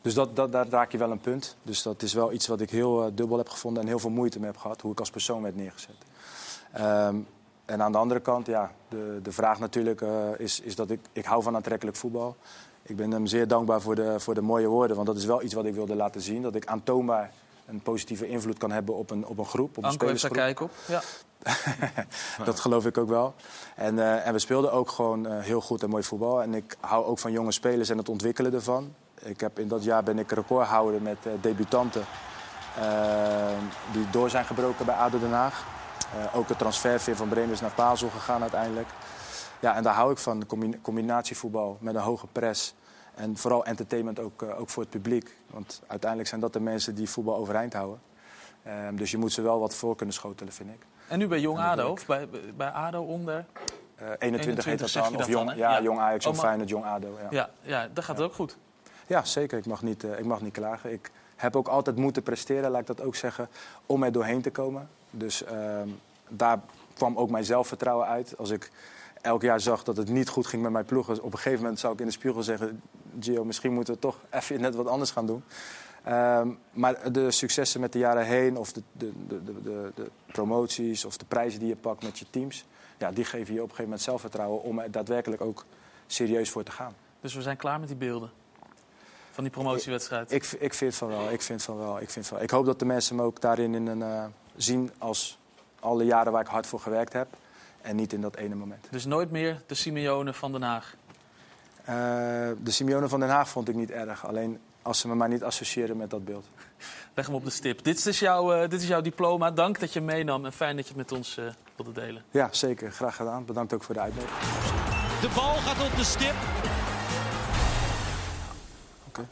Dus dat, dat, daar raak je wel een punt. Dus dat is wel iets wat ik heel eh, dubbel heb gevonden en heel veel moeite mee heb gehad. Hoe ik als persoon werd neergezet. Ehm, en aan de andere kant, ja, de, de vraag natuurlijk eh, is, is dat ik, ik hou van aantrekkelijk voetbal. Ik ben hem zeer dankbaar voor de, voor de mooie woorden. Want dat is wel iets wat ik wilde laten zien. Dat ik aantoonbaar een positieve invloed kan hebben op een, op een groep. Op een Anko heeft daar kijk op. Ja. dat geloof ik ook wel. En, eh, en we speelden ook gewoon eh, heel goed en mooi voetbal. En ik hou ook van jonge spelers en het ontwikkelen ervan. Ik heb, in dat jaar ben ik recordhouder met eh, debutanten die door zijn gebroken bij ADO Den Haag. Ook het transfer van Bremen is naar Basel gegaan uiteindelijk. Ja, en daar hou ik van, de combi- combinatievoetbal met een hoge press. En vooral entertainment ook, eh, ook voor het publiek. Want uiteindelijk zijn dat de mensen die voetbal overeind houden. Ehm, dus je moet ze wel wat voor kunnen schotelen, vind ik. En nu bij Jong ADO, of bij, bij ADO onder? Eh, 21 heet dat dan. Of jong, hè? ja, jong Ajax, jong Oh, Feyenoord, jong ADO. Ja, Ja, ja dat gaat ook goed. Ja, zeker. Ik mag, niet, eh, ik mag niet klagen. Ik heb ook altijd moeten presteren, laat ik dat ook zeggen, om er doorheen te komen. Dus ehm, daar kwam ook mijn zelfvertrouwen uit. Als ik elk jaar zag dat het niet goed ging met mijn ploeg, dus op een gegeven moment zou ik in de spiegel zeggen... Gio, misschien moeten we toch even net wat anders gaan doen. Ehm, maar de successen met de jaren heen, of de, de, de, de, promoties of de prijzen die je pakt met je teams... Ja, die geven je op een gegeven moment zelfvertrouwen om er daadwerkelijk ook serieus voor te gaan. Dus we zijn klaar met die beelden. Van die promotiewedstrijd. Ik, ik vind van wel. Ik vind van wel. Ik, vind van, ik hoop dat de mensen me ook daarin in een, eh, zien als alle jaren waar ik hard voor gewerkt heb. En niet in dat ene moment. Dus nooit meer de Simeone van Den Haag. Eh, de Simeone van Den Haag vond ik niet erg. Alleen als ze me maar niet associëren met dat beeld. Leg hem op de stip. Dit is, jouw, eh, dit is jouw diploma. Dank dat je meenam en fijn dat je het met ons eh, wilde delen. Ja, zeker. Graag gedaan. Bedankt ook voor de uitnodiging. De bal gaat op de stip.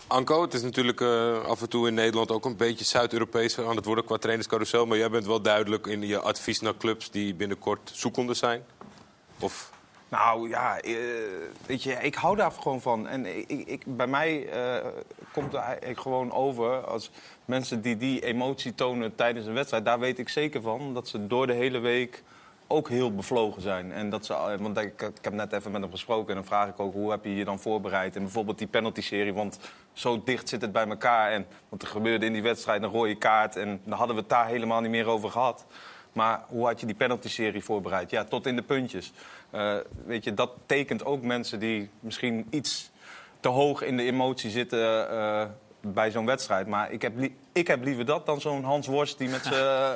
Anko, het is natuurlijk eh, af en toe in Nederland ook een beetje Zuid-Europees aan het worden qua trainerscarousel. Maar jij bent wel duidelijk in je advies naar clubs die binnenkort zoekende zijn. Of Nou ja, eh, weet je, ik hou daar gewoon van. En ik, ik, bij mij eh, komt het eigenlijk gewoon over als mensen die die emotie tonen tijdens een wedstrijd. Daar weet ik zeker van dat ze door de hele week ook heel bevlogen zijn. En dat ze, eh, want ik, ik heb net even met hem gesproken en dan vraag ik ook hoe heb je je dan voorbereid. En bijvoorbeeld die penalty-serie, want zo dicht zit het bij elkaar. En, want er gebeurde in die wedstrijd een rode kaart en dan hadden we het daar helemaal niet meer over gehad. Maar hoe had je die penalty-serie voorbereid? Ja, tot in de puntjes. Eh, weet je, dat tekent ook mensen die misschien iets te hoog in de emotie zitten eh, bij zo'n wedstrijd. Maar ik heb, ik heb liever dat dan zo'n Hans Worst die met z'n-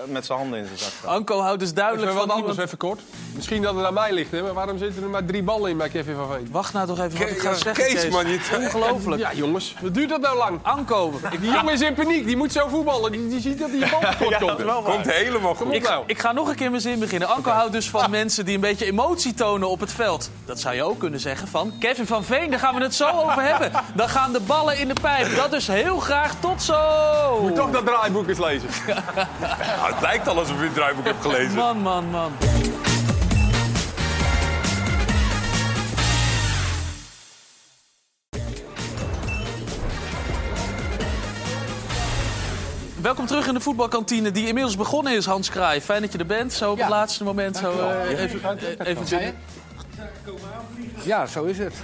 met zijn handen in zijn zak staat. Anko houdt dus duidelijk Even wat van anders, iemand- even kort. Misschien dat het aan mij ligt, hè, maar waarom zitten er maar drie ballen in bij Kevin van Veen? Wacht nou toch even wat ik ga zeggen, Kees, Kees. man, je- Ongelooflijk. Ja, jongens, wat duurt dat nou lang? Anko. Die jongen is in paniek, die moet zo voetballen. Die, die ziet dat hij je bal tekort komt. komt helemaal goed. nou. Ik ga nog een keer mijn zin beginnen. Anko houdt dus van mensen die een beetje emotie tonen op het veld. Dat zou je ook kunnen zeggen van Kevin van Veen. Daar gaan we het zo over hebben. Dan gaan de ballen in de pijp. Dat dus heel graag tot zo. Moet toch dat draaiboek eens lezen. Nou, het lijkt al alsof je het draaiboek hebt gelezen. Man, man, man. Welkom terug in de voetbalkantine die inmiddels begonnen is, Hans Kraai. Fijn dat je er bent. Zo op het laatste moment zo, eh, Ja. even, eh, even binnen. Ja, zo is het.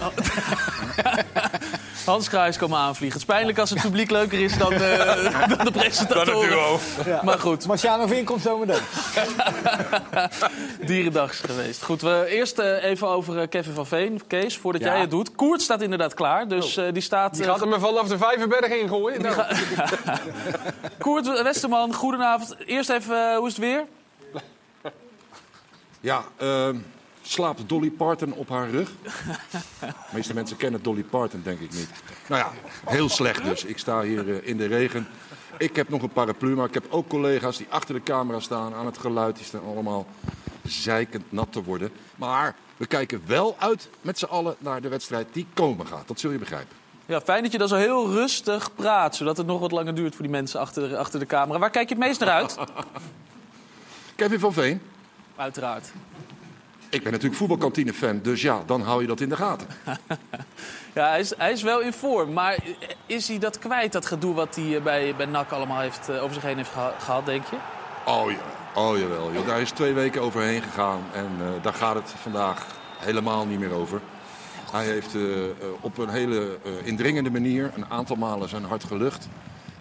Hans Kraai is komen aanvliegen. Het is pijnlijk als het publiek leuker is dan, eh, dan de presentatoren. Ja. Maar goed. Marciano Vink komt zo meteen. Dierendag is geweest. Goed, we eerst eh, even over eh, Kevin van Veen. Kees, voordat Ja. jij het doet. Koert staat inderdaad klaar, dus eh, die staat... Die gaat hem er vanaf de Vijverberg ingooien. Nou. Koert Westerman, goedenavond. Eerst even, hoe is het weer? Ja, ehm, slaapt Dolly Parton op haar rug? De meeste mensen kennen Dolly Parton, denk ik niet. Nou ja, heel slecht dus. Ik sta hier eh, in de regen. Ik heb nog een paraplu, maar ik heb ook collega's die achter de camera staan aan het geluid. Die staan allemaal zeikend nat te worden. Maar we kijken wel uit met z'n allen naar de wedstrijd die komen gaat. Dat zul je begrijpen. Ja, fijn dat je dan zo heel rustig praat, zodat het nog wat langer duurt voor die mensen achter, achter de camera. Waar kijk je het meest naar uit? Kevin van Veen. Uiteraard. Ik ben natuurlijk voetbalkantine-fan, dus ja, dan hou je dat in de gaten. Ja, hij is, hij is wel in vorm, maar is hij dat kwijt, dat gedoe wat hij eh, bij, bij NAC allemaal heeft, eh, over zich heen heeft geha- gehad, denk je? Oh ja, oh jawel. Joh. Daar is twee weken overheen gegaan en eh, daar gaat het vandaag helemaal niet meer over. Hij heeft op een hele indringende manier een aantal malen zijn hart gelucht.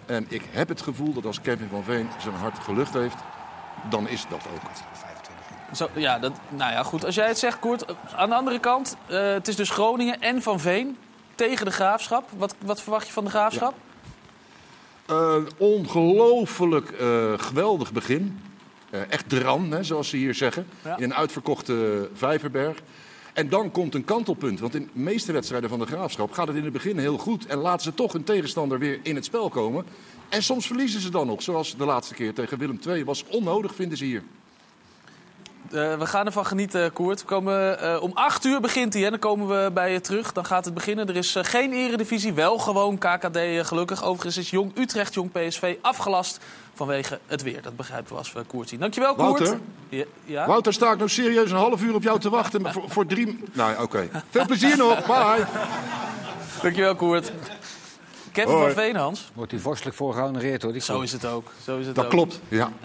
En ik heb het gevoel dat als Kevin van Veen zijn hart gelucht heeft, dan is dat ook. Zo, ja, dat, nou ja, goed. Als jij het zegt, Koert. Aan de andere kant, eh, het is dus Groningen en Van Veen tegen de Graafschap. Wat, wat verwacht je van de Graafschap? Een ongelooflijk eh, geweldig begin. Eh, echt dran, hè, zoals ze hier zeggen. Ja. In een uitverkochte Vijverberg. En dan komt een kantelpunt. Want in de meeste wedstrijden van de Graafschap gaat het in het begin heel goed. En laten ze toch hun tegenstander weer in het spel komen. En soms verliezen ze dan nog. Zoals de laatste keer tegen Willem II. Was onnodig, vinden ze hier. Eh, we gaan ervan genieten, Koert. We komen, eh, om 8 uur begint hij, hè? dan komen we bij je terug. Dan gaat het beginnen. Er is eh, geen eredivisie, wel gewoon KKD gelukkig. Overigens is Jong Utrecht, Jong PSV afgelast vanwege het weer. Dat begrijpen we als we Koert zien. Dankjewel, Koert. Wouter? Ja, ja? Wouter, sta ik nou serieus een half uur op jou te wachten voor, voor drie... Nou, oké. Veel plezier nog. Bye. Dankjewel, Koert. Kevin van Veen, Hans. Wordt hij vorstelijk voor gehonoreerd hoor. Die Zo is het ook. Zo is het Dat ook. klopt, ja.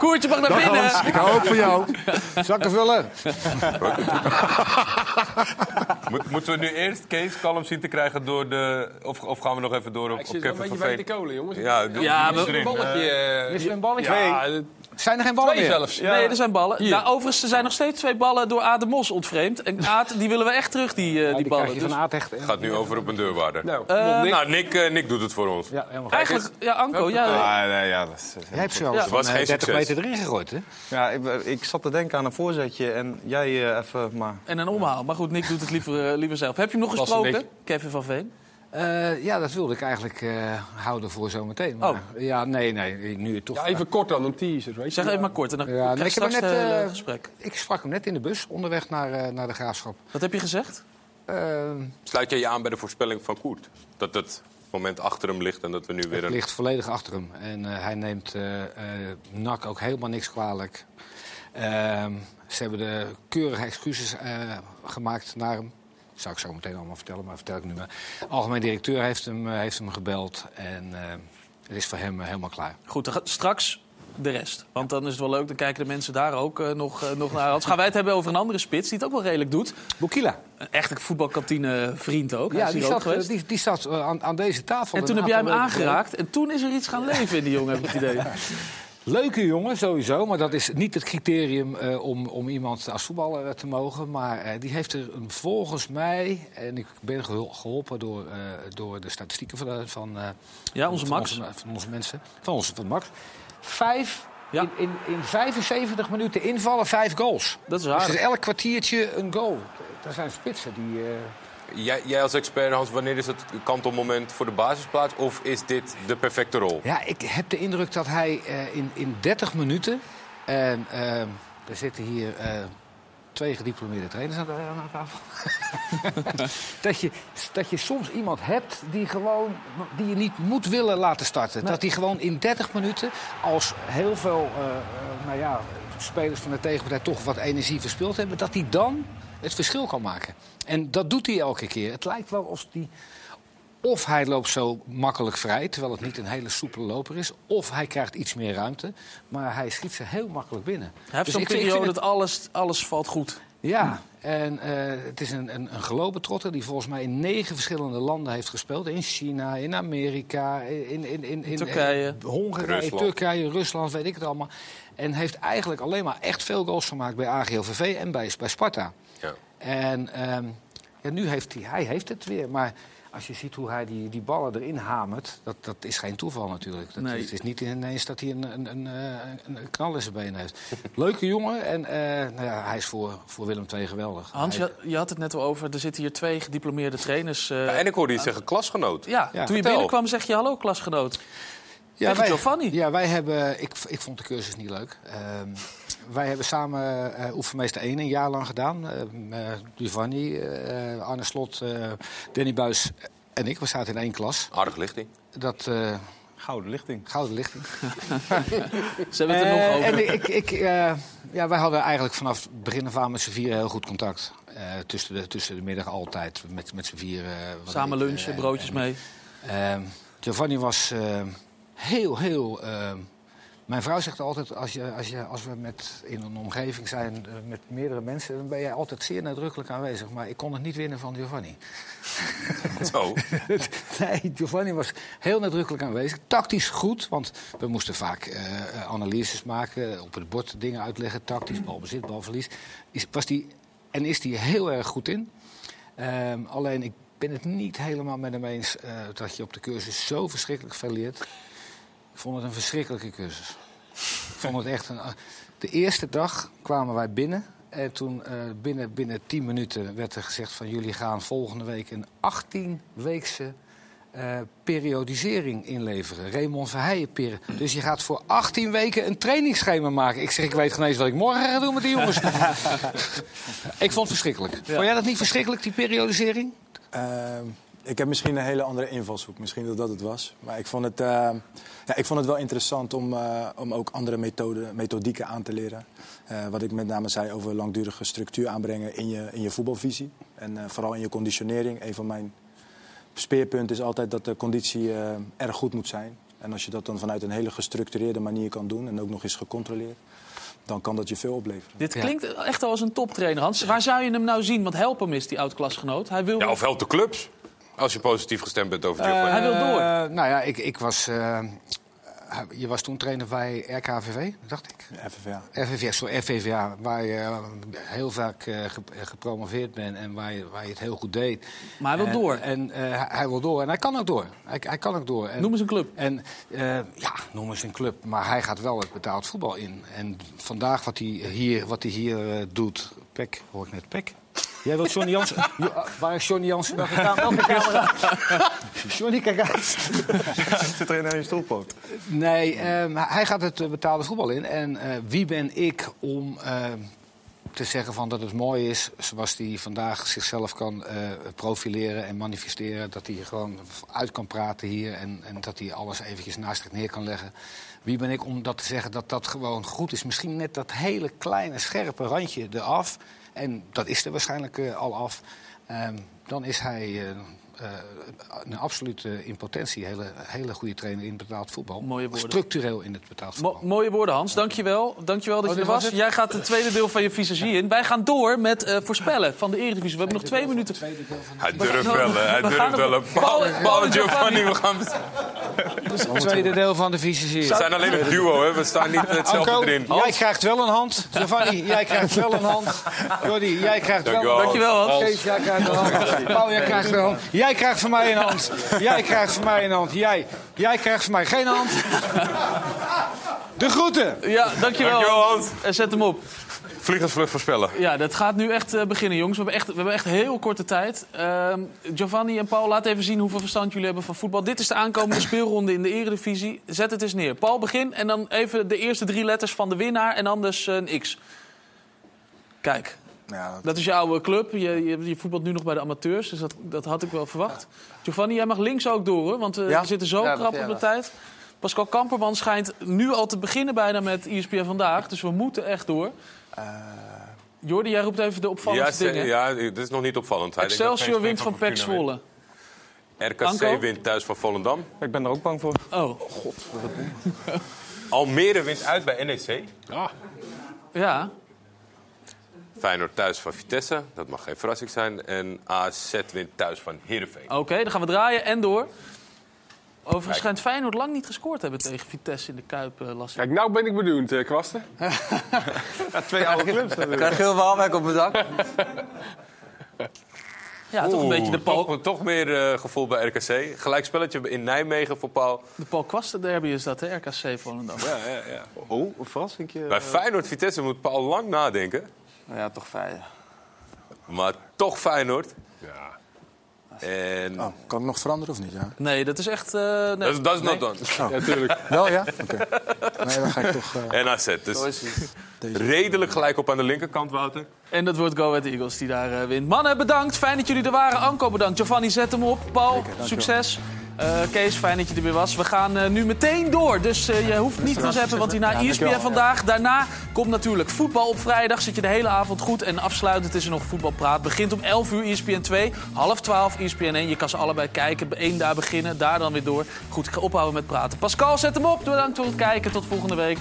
Koertje mag naar Dag binnen. Hans, ik hou ook van jou. Zakken vullen. Moet- moeten we nu eerst Kees kalm zien te krijgen door de... Of, of gaan we nog even door op, Ik op zit wel Kevin een van beetje bij Veen? de kolen, jongens. Ja, we- erin. balletje. Eh, Is er een balletje? Ja, Zijn er geen ballen twee meer? zelfs. Ja. Nee, er zijn ballen. Hier. Nou, overigens, er zijn nog steeds twee ballen door Aad de Mos ontvreemd. En Aad, die willen we echt terug, die, eh, Ja, die, die ballen. Dus van Aad echt. gaat nu over op een deurwaarder. Nou, Eh, Nick. Nou, Nick, eh, Nick doet het voor ons. Ja, helemaal goed. eigenlijk, ja, Anko, ja, Ah, nee, ja, dat is, Jij hebt wel Ja. van eh, geen 30 succes. meter erin gegooid, hè? ja ik, ik zat te denken aan een voorzetje en jij even maar... en een omhaal. Maar goed, Nick doet het liever, liever zelf. Heb je hem nog gesproken. Kevin van Veen? Eh, ja, dat wilde ik eigenlijk eh, houden voor zometeen. Maar, Ja, nee, nee, nu toch... Ja, even kort dan, een teaser. Weet je. Zeg even maar kort en dan Ja, krijg nee, je ik heb net, eh, gesprek. Ik sprak hem net in de bus, onderweg naar, eh, naar de Graafschap. Wat heb je gezegd? Eh, Sluit jij je aan bij de voorspelling van Koert? Dat het moment achter hem ligt en dat we nu weer Het ligt volledig achter hem. En eh, hij neemt eh eh, NAC ook helemaal niks kwalijk. Ehm, ze hebben de keurige excuses eh, gemaakt naar hem. Zou ik zo meteen allemaal vertellen, maar vertel ik nu maar. Algemeen directeur heeft hem, eh, heeft hem gebeld. En eh, het is voor hem eh, helemaal klaar. Goed, dan gaat straks de rest. Want dan is het wel leuk, dan kijken de mensen daar ook eh, nog, eh, nog naar. Anders gaan wij het hebben over een andere spits die het ook wel redelijk doet. Bokila. Een echte voetbalkantine vriend ook. Ja, die ook zat, eh, die, die zat eh, aan, aan deze tafel. En toen heb jij hem aangeraakt en toen is er iets gaan leven in die jongen, heb ik het idee. Leuke jongen, sowieso. Maar dat is niet het criterium eh, om, om iemand als voetballer eh, te mogen. Maar eh, die heeft er een, volgens mij... en ik ben geholpen door, door de statistieken van, van, Ja, onze van Max. Onze, van onze mensen. Van, onze, van Max. Vijf... Ja. In, in, in 75 minuten invallen, vijf goals. Dat is Dus het is elk kwartiertje een goal. Er zijn spitsen die... Jij, jij als expert, Hans, wanneer is het kantelmoment voor de basisplaats? Of is dit de perfecte rol? Ja, ik heb de indruk dat hij eh, in, in 30 minuten. En eh, er zitten hier eh, twee gediplomeerde trainers aan, de, aan tafel. dat, je, dat je soms iemand hebt die, gewoon, die je niet moet willen laten starten. Dat hij gewoon in 30 minuten, als heel veel eh, eh, nou ja, spelers van de tegenpartij toch wat energie verspild hebben, dat hij dan het verschil kan maken. En dat doet hij elke keer. Het lijkt wel alsof hij. Of hij loopt zo makkelijk vrij, terwijl het niet een hele soepele loper is. Of hij krijgt iets meer ruimte. Maar hij schiet ze heel makkelijk binnen. Hij heeft Dus zo'n periode vind dat alles, alles valt goed. Ja, en eh, het is een, een, een gelobetrotter die volgens mij in negen verschillende landen heeft gespeeld. In China, in Amerika, in, in, in, in Turkije. eh, Hongarije, Rusland. Turkije, Rusland, weet ik het allemaal. En heeft eigenlijk alleen maar echt veel goals gemaakt bij AGOVV en bij, bij Sparta. Ja. En ehm, ja, nu heeft hij, hij heeft het weer. Maar als je ziet hoe hij die, die ballen erin hamert, dat, dat is geen toeval natuurlijk. Dat, Nee. Het is niet ineens dat hij een, een, een, eh, een, knal in zijn benen heeft. Leuke jongen en eh, nou ja, hij is voor, voor Willem II geweldig. Hans, Hij- je, je had het net al over, er zitten hier twee gediplomeerde trainers. eh, Ja, en ik hoorde iets zeggen, klasgenoot. ja, Ja. toen je binnenkwam zeg je hallo klasgenoot. Tegen wij, Giovanni. Ja, wij hebben... Ik, ik vond de cursus niet leuk. Ehm, wij hebben samen eh Oefenmeester 1 een jaar lang gedaan. Ehm, eh, Giovanni, eh, Arne Slot, eh, Danny Buis en ik. We zaten in één klas. Aardige lichting. Dat... eh, Gouden lichting. Gouden lichting. Ze hebben het er nog over. En ik, ik, eh, ja, wij hadden eigenlijk vanaf het begin af aan met z'n vieren heel goed contact. Eh, tussen, de, tussen de middag altijd met, met z'n vieren. eh, Samen lunchen, broodjes en- mee. Ehm, Giovanni was eh, heel, heel. Mijn vrouw zegt altijd: als, je, als, je, als we met, in een omgeving zijn eh, met meerdere mensen, dan ben jij altijd zeer nadrukkelijk aanwezig. Maar ik kon het niet winnen van Giovanni. Zo. nee, Giovanni was heel nadrukkelijk aanwezig. Tactisch goed, want we moesten vaak eh, analyses maken, op het bord dingen uitleggen. Tactisch, balbezit, balverlies. Is, was die, en is hij heel erg goed in. Ehm, alleen ik ben het niet helemaal met hem eens eh, dat je op de cursus zo verschrikkelijk veel leert. Ik vond het een verschrikkelijke cursus. Ik vond het echt een. De eerste dag kwamen wij binnen. En toen eh, binnen, binnen 10 minuten werd er gezegd van jullie gaan volgende week een 18-weekse eh, periodisering inleveren. Raymond Verheijen Dus je gaat voor 18 weken een trainingsschema maken. Ik zeg, ik weet geen eens wat ik morgen ga doen met die jongens. ik vond het verschrikkelijk. Vond jij dat niet verschrikkelijk, die periodisering? Ehm, ik heb misschien een hele andere invalshoek. Misschien dat dat het was. Maar ik vond het, eh, ja, ik vond het wel interessant om, eh, om ook andere methoden, methodieken aan te leren. Eh, wat ik met name zei over langdurige structuur aanbrengen in je, in je voetbalvisie. En eh, vooral in je conditionering. Een van mijn speerpunten is altijd dat de conditie eh, erg goed moet zijn. En als je dat dan vanuit een hele gestructureerde manier kan doen... en ook nog eens gecontroleerd... dan kan dat je veel opleveren. Dit klinkt echt al als een toptrainer, Hans. Waar zou je hem nou zien? Want help hem is die oud-klasgenoot. Hij wil... Ja, of helpt de clubs. Als je positief gestemd bent over Giovanni. hij wil door. Eh, nou ja, ik, ik was. eh, je was toen trainer bij RKVV, dacht ik. FVVA. RVVA, sorry, FVVA, waar je eh, heel vaak eh, ge- gepromoveerd bent en waar je, waar je het heel goed deed. Maar hij wil En- door. En eh, hij, hij wil door en hij kan ook door. Hij, hij kan ook door. En, Noem eens een club. En, eh, ja, noem eens een club. Maar hij gaat wel het betaald voetbal in. En vandaag wat hij hier, wat hij hier eh, doet. Pek, hoor ik net Pek. Jij wilt Johnny Jansen? Ah, waar is Johnny Jansen? Welke kamer? Welke camera? Johnny, kijk uit. Zit er in je stoelpoot? Nee, ehm, hij gaat het eh, betaalde voetbal in. En eh, wie ben ik om ehm, te zeggen van dat het mooi is zoals hij vandaag zichzelf kan eh, profileren en manifesteren. Dat hij gewoon uit kan praten hier en, en dat hij alles eventjes naast zich neer kan leggen. Wie ben ik om dat te zeggen dat dat gewoon goed is? Misschien net dat hele kleine scherpe randje eraf. En dat is er waarschijnlijk eh, al af. Ehm, dan is hij eh, een absolute in potentie. Hele, hele goede trainer in betaald voetbal. Mooie woorden. Structureel in het betaald voetbal. Mo- mooie woorden, Hans. Dankjewel. Dankjewel dat Oh, je er was. was? Jij gaat het tweede deel van je visagie in. Wij gaan door met eh, voorspellen van de Eredivisie. We hebben nog twee minuten. Hij durft wel. Hij durft wel. Paul, Giovanni, we gaan... Het tweede deel van de visie. We zijn alleen een duo, hè. We staan niet hetzelfde Anko, erin. jij krijgt wel een hand. Giovanni, jij krijgt wel een hand. Jordi, jij krijgt wel Dankjewel, Dankjewel, Hans. Kees, jij krijgt een hand. Paul, jij krijgt een hand. Jij krijgt van mij een hand. Jij krijgt van mij een hand. Jij, jij krijgt van mij geen hand. De groeten. Ja, dankjewel. Dankjewel, Hans. En zet hem op. Vliegensvlucht voorspellen. Ja, dat gaat nu echt eh, beginnen, jongens. We hebben echt, we hebben echt heel korte tijd. Ehm, Giovanni en Paul, laat even zien hoeveel verstand jullie hebben van voetbal. Dit is de aankomende speelronde in de Eredivisie. Zet het eens neer. Paul, begin. En dan even de eerste drie letters van de winnaar. En anders een X. Kijk. Ja, Dat is jouw oude club. Je, je, je voetbalt nu nog bij de amateurs, dus dat, dat had ik wel verwacht. Giovanni, jij mag links ook door, hoor, want eh, Ja? we zitten zo Ja, dat krap op de tijd. Pascal Kamperman schijnt nu al te beginnen bijna met E ESPN Vandaag, dus we moeten echt door. Jordi, jij roept even de Ja, opvallendste ze- dingen. ja, dit is nog niet opvallend. Excelsior wint van PEC Zwolle. RKC Anko? wint thuis van Volendam. Ik ben er ook bang voor. Oh, Almere wint uit bij NEC. ja. Feyenoord thuis van Vitesse. Dat mag geen verrassing zijn. En AZ wint thuis van Heerenveen. Oké, dan gaan we draaien en door. Overigens schijnt Feyenoord lang niet gescoord te hebben tegen Vitesse in de Kuip, eh, las ik. Kijk, nou ben ik benieuwd, eh Kwasten. ja, twee oude clubs Ik natuurlijk. krijg heel veel aanwerk op mijn dak. Ja, toch een beetje de Paul, toch, toch meer eh, gevoel bij RKC. Gelijk spelletje in Nijmegen voor Paul. de Paul Kwasten derby is dat, hè? RKC Volendam. Ja, ja, ja. Oh, een verrassingje. Bij Feyenoord Vitesse moet Paul lang nadenken. Ja, toch fijn. Maar toch Feyenoord. ja. En... Oh, kan ik nog veranderen of niet? Ja. Nee, dat is echt... eh, nee. Dat is- dat is Nee. not done. Oh. Ja, tuurlijk. Wel ja? Oké. Nee, dan ga ik toch... eh, En AZ. Dus het. redelijk gelijk op aan de linkerkant, Wouter. En dat wordt Go Ahead Eagles die daar eh, wint. Mannen, bedankt. Fijn dat jullie er waren. Anko, bedankt. Giovanni, zet hem op. Paul, succes. Eh, Kees, fijn dat je er weer was. We gaan eh, nu meteen door. Dus eh, je hoeft niet te zetten, want hierna Ja, ESPN vandaag. Daarna komt natuurlijk voetbal op vrijdag. Zit je de hele avond goed. En afsluitend is er nog voetbalpraat. Begint om 11 uur ESPN 2. Half 12 ESPN 1. Je kan ze allebei kijken. Eén daar beginnen, daar dan weer door. Goed, ik ga ophouden met praten. Pascal, zet hem op. Bedankt voor het kijken. Tot volgende week.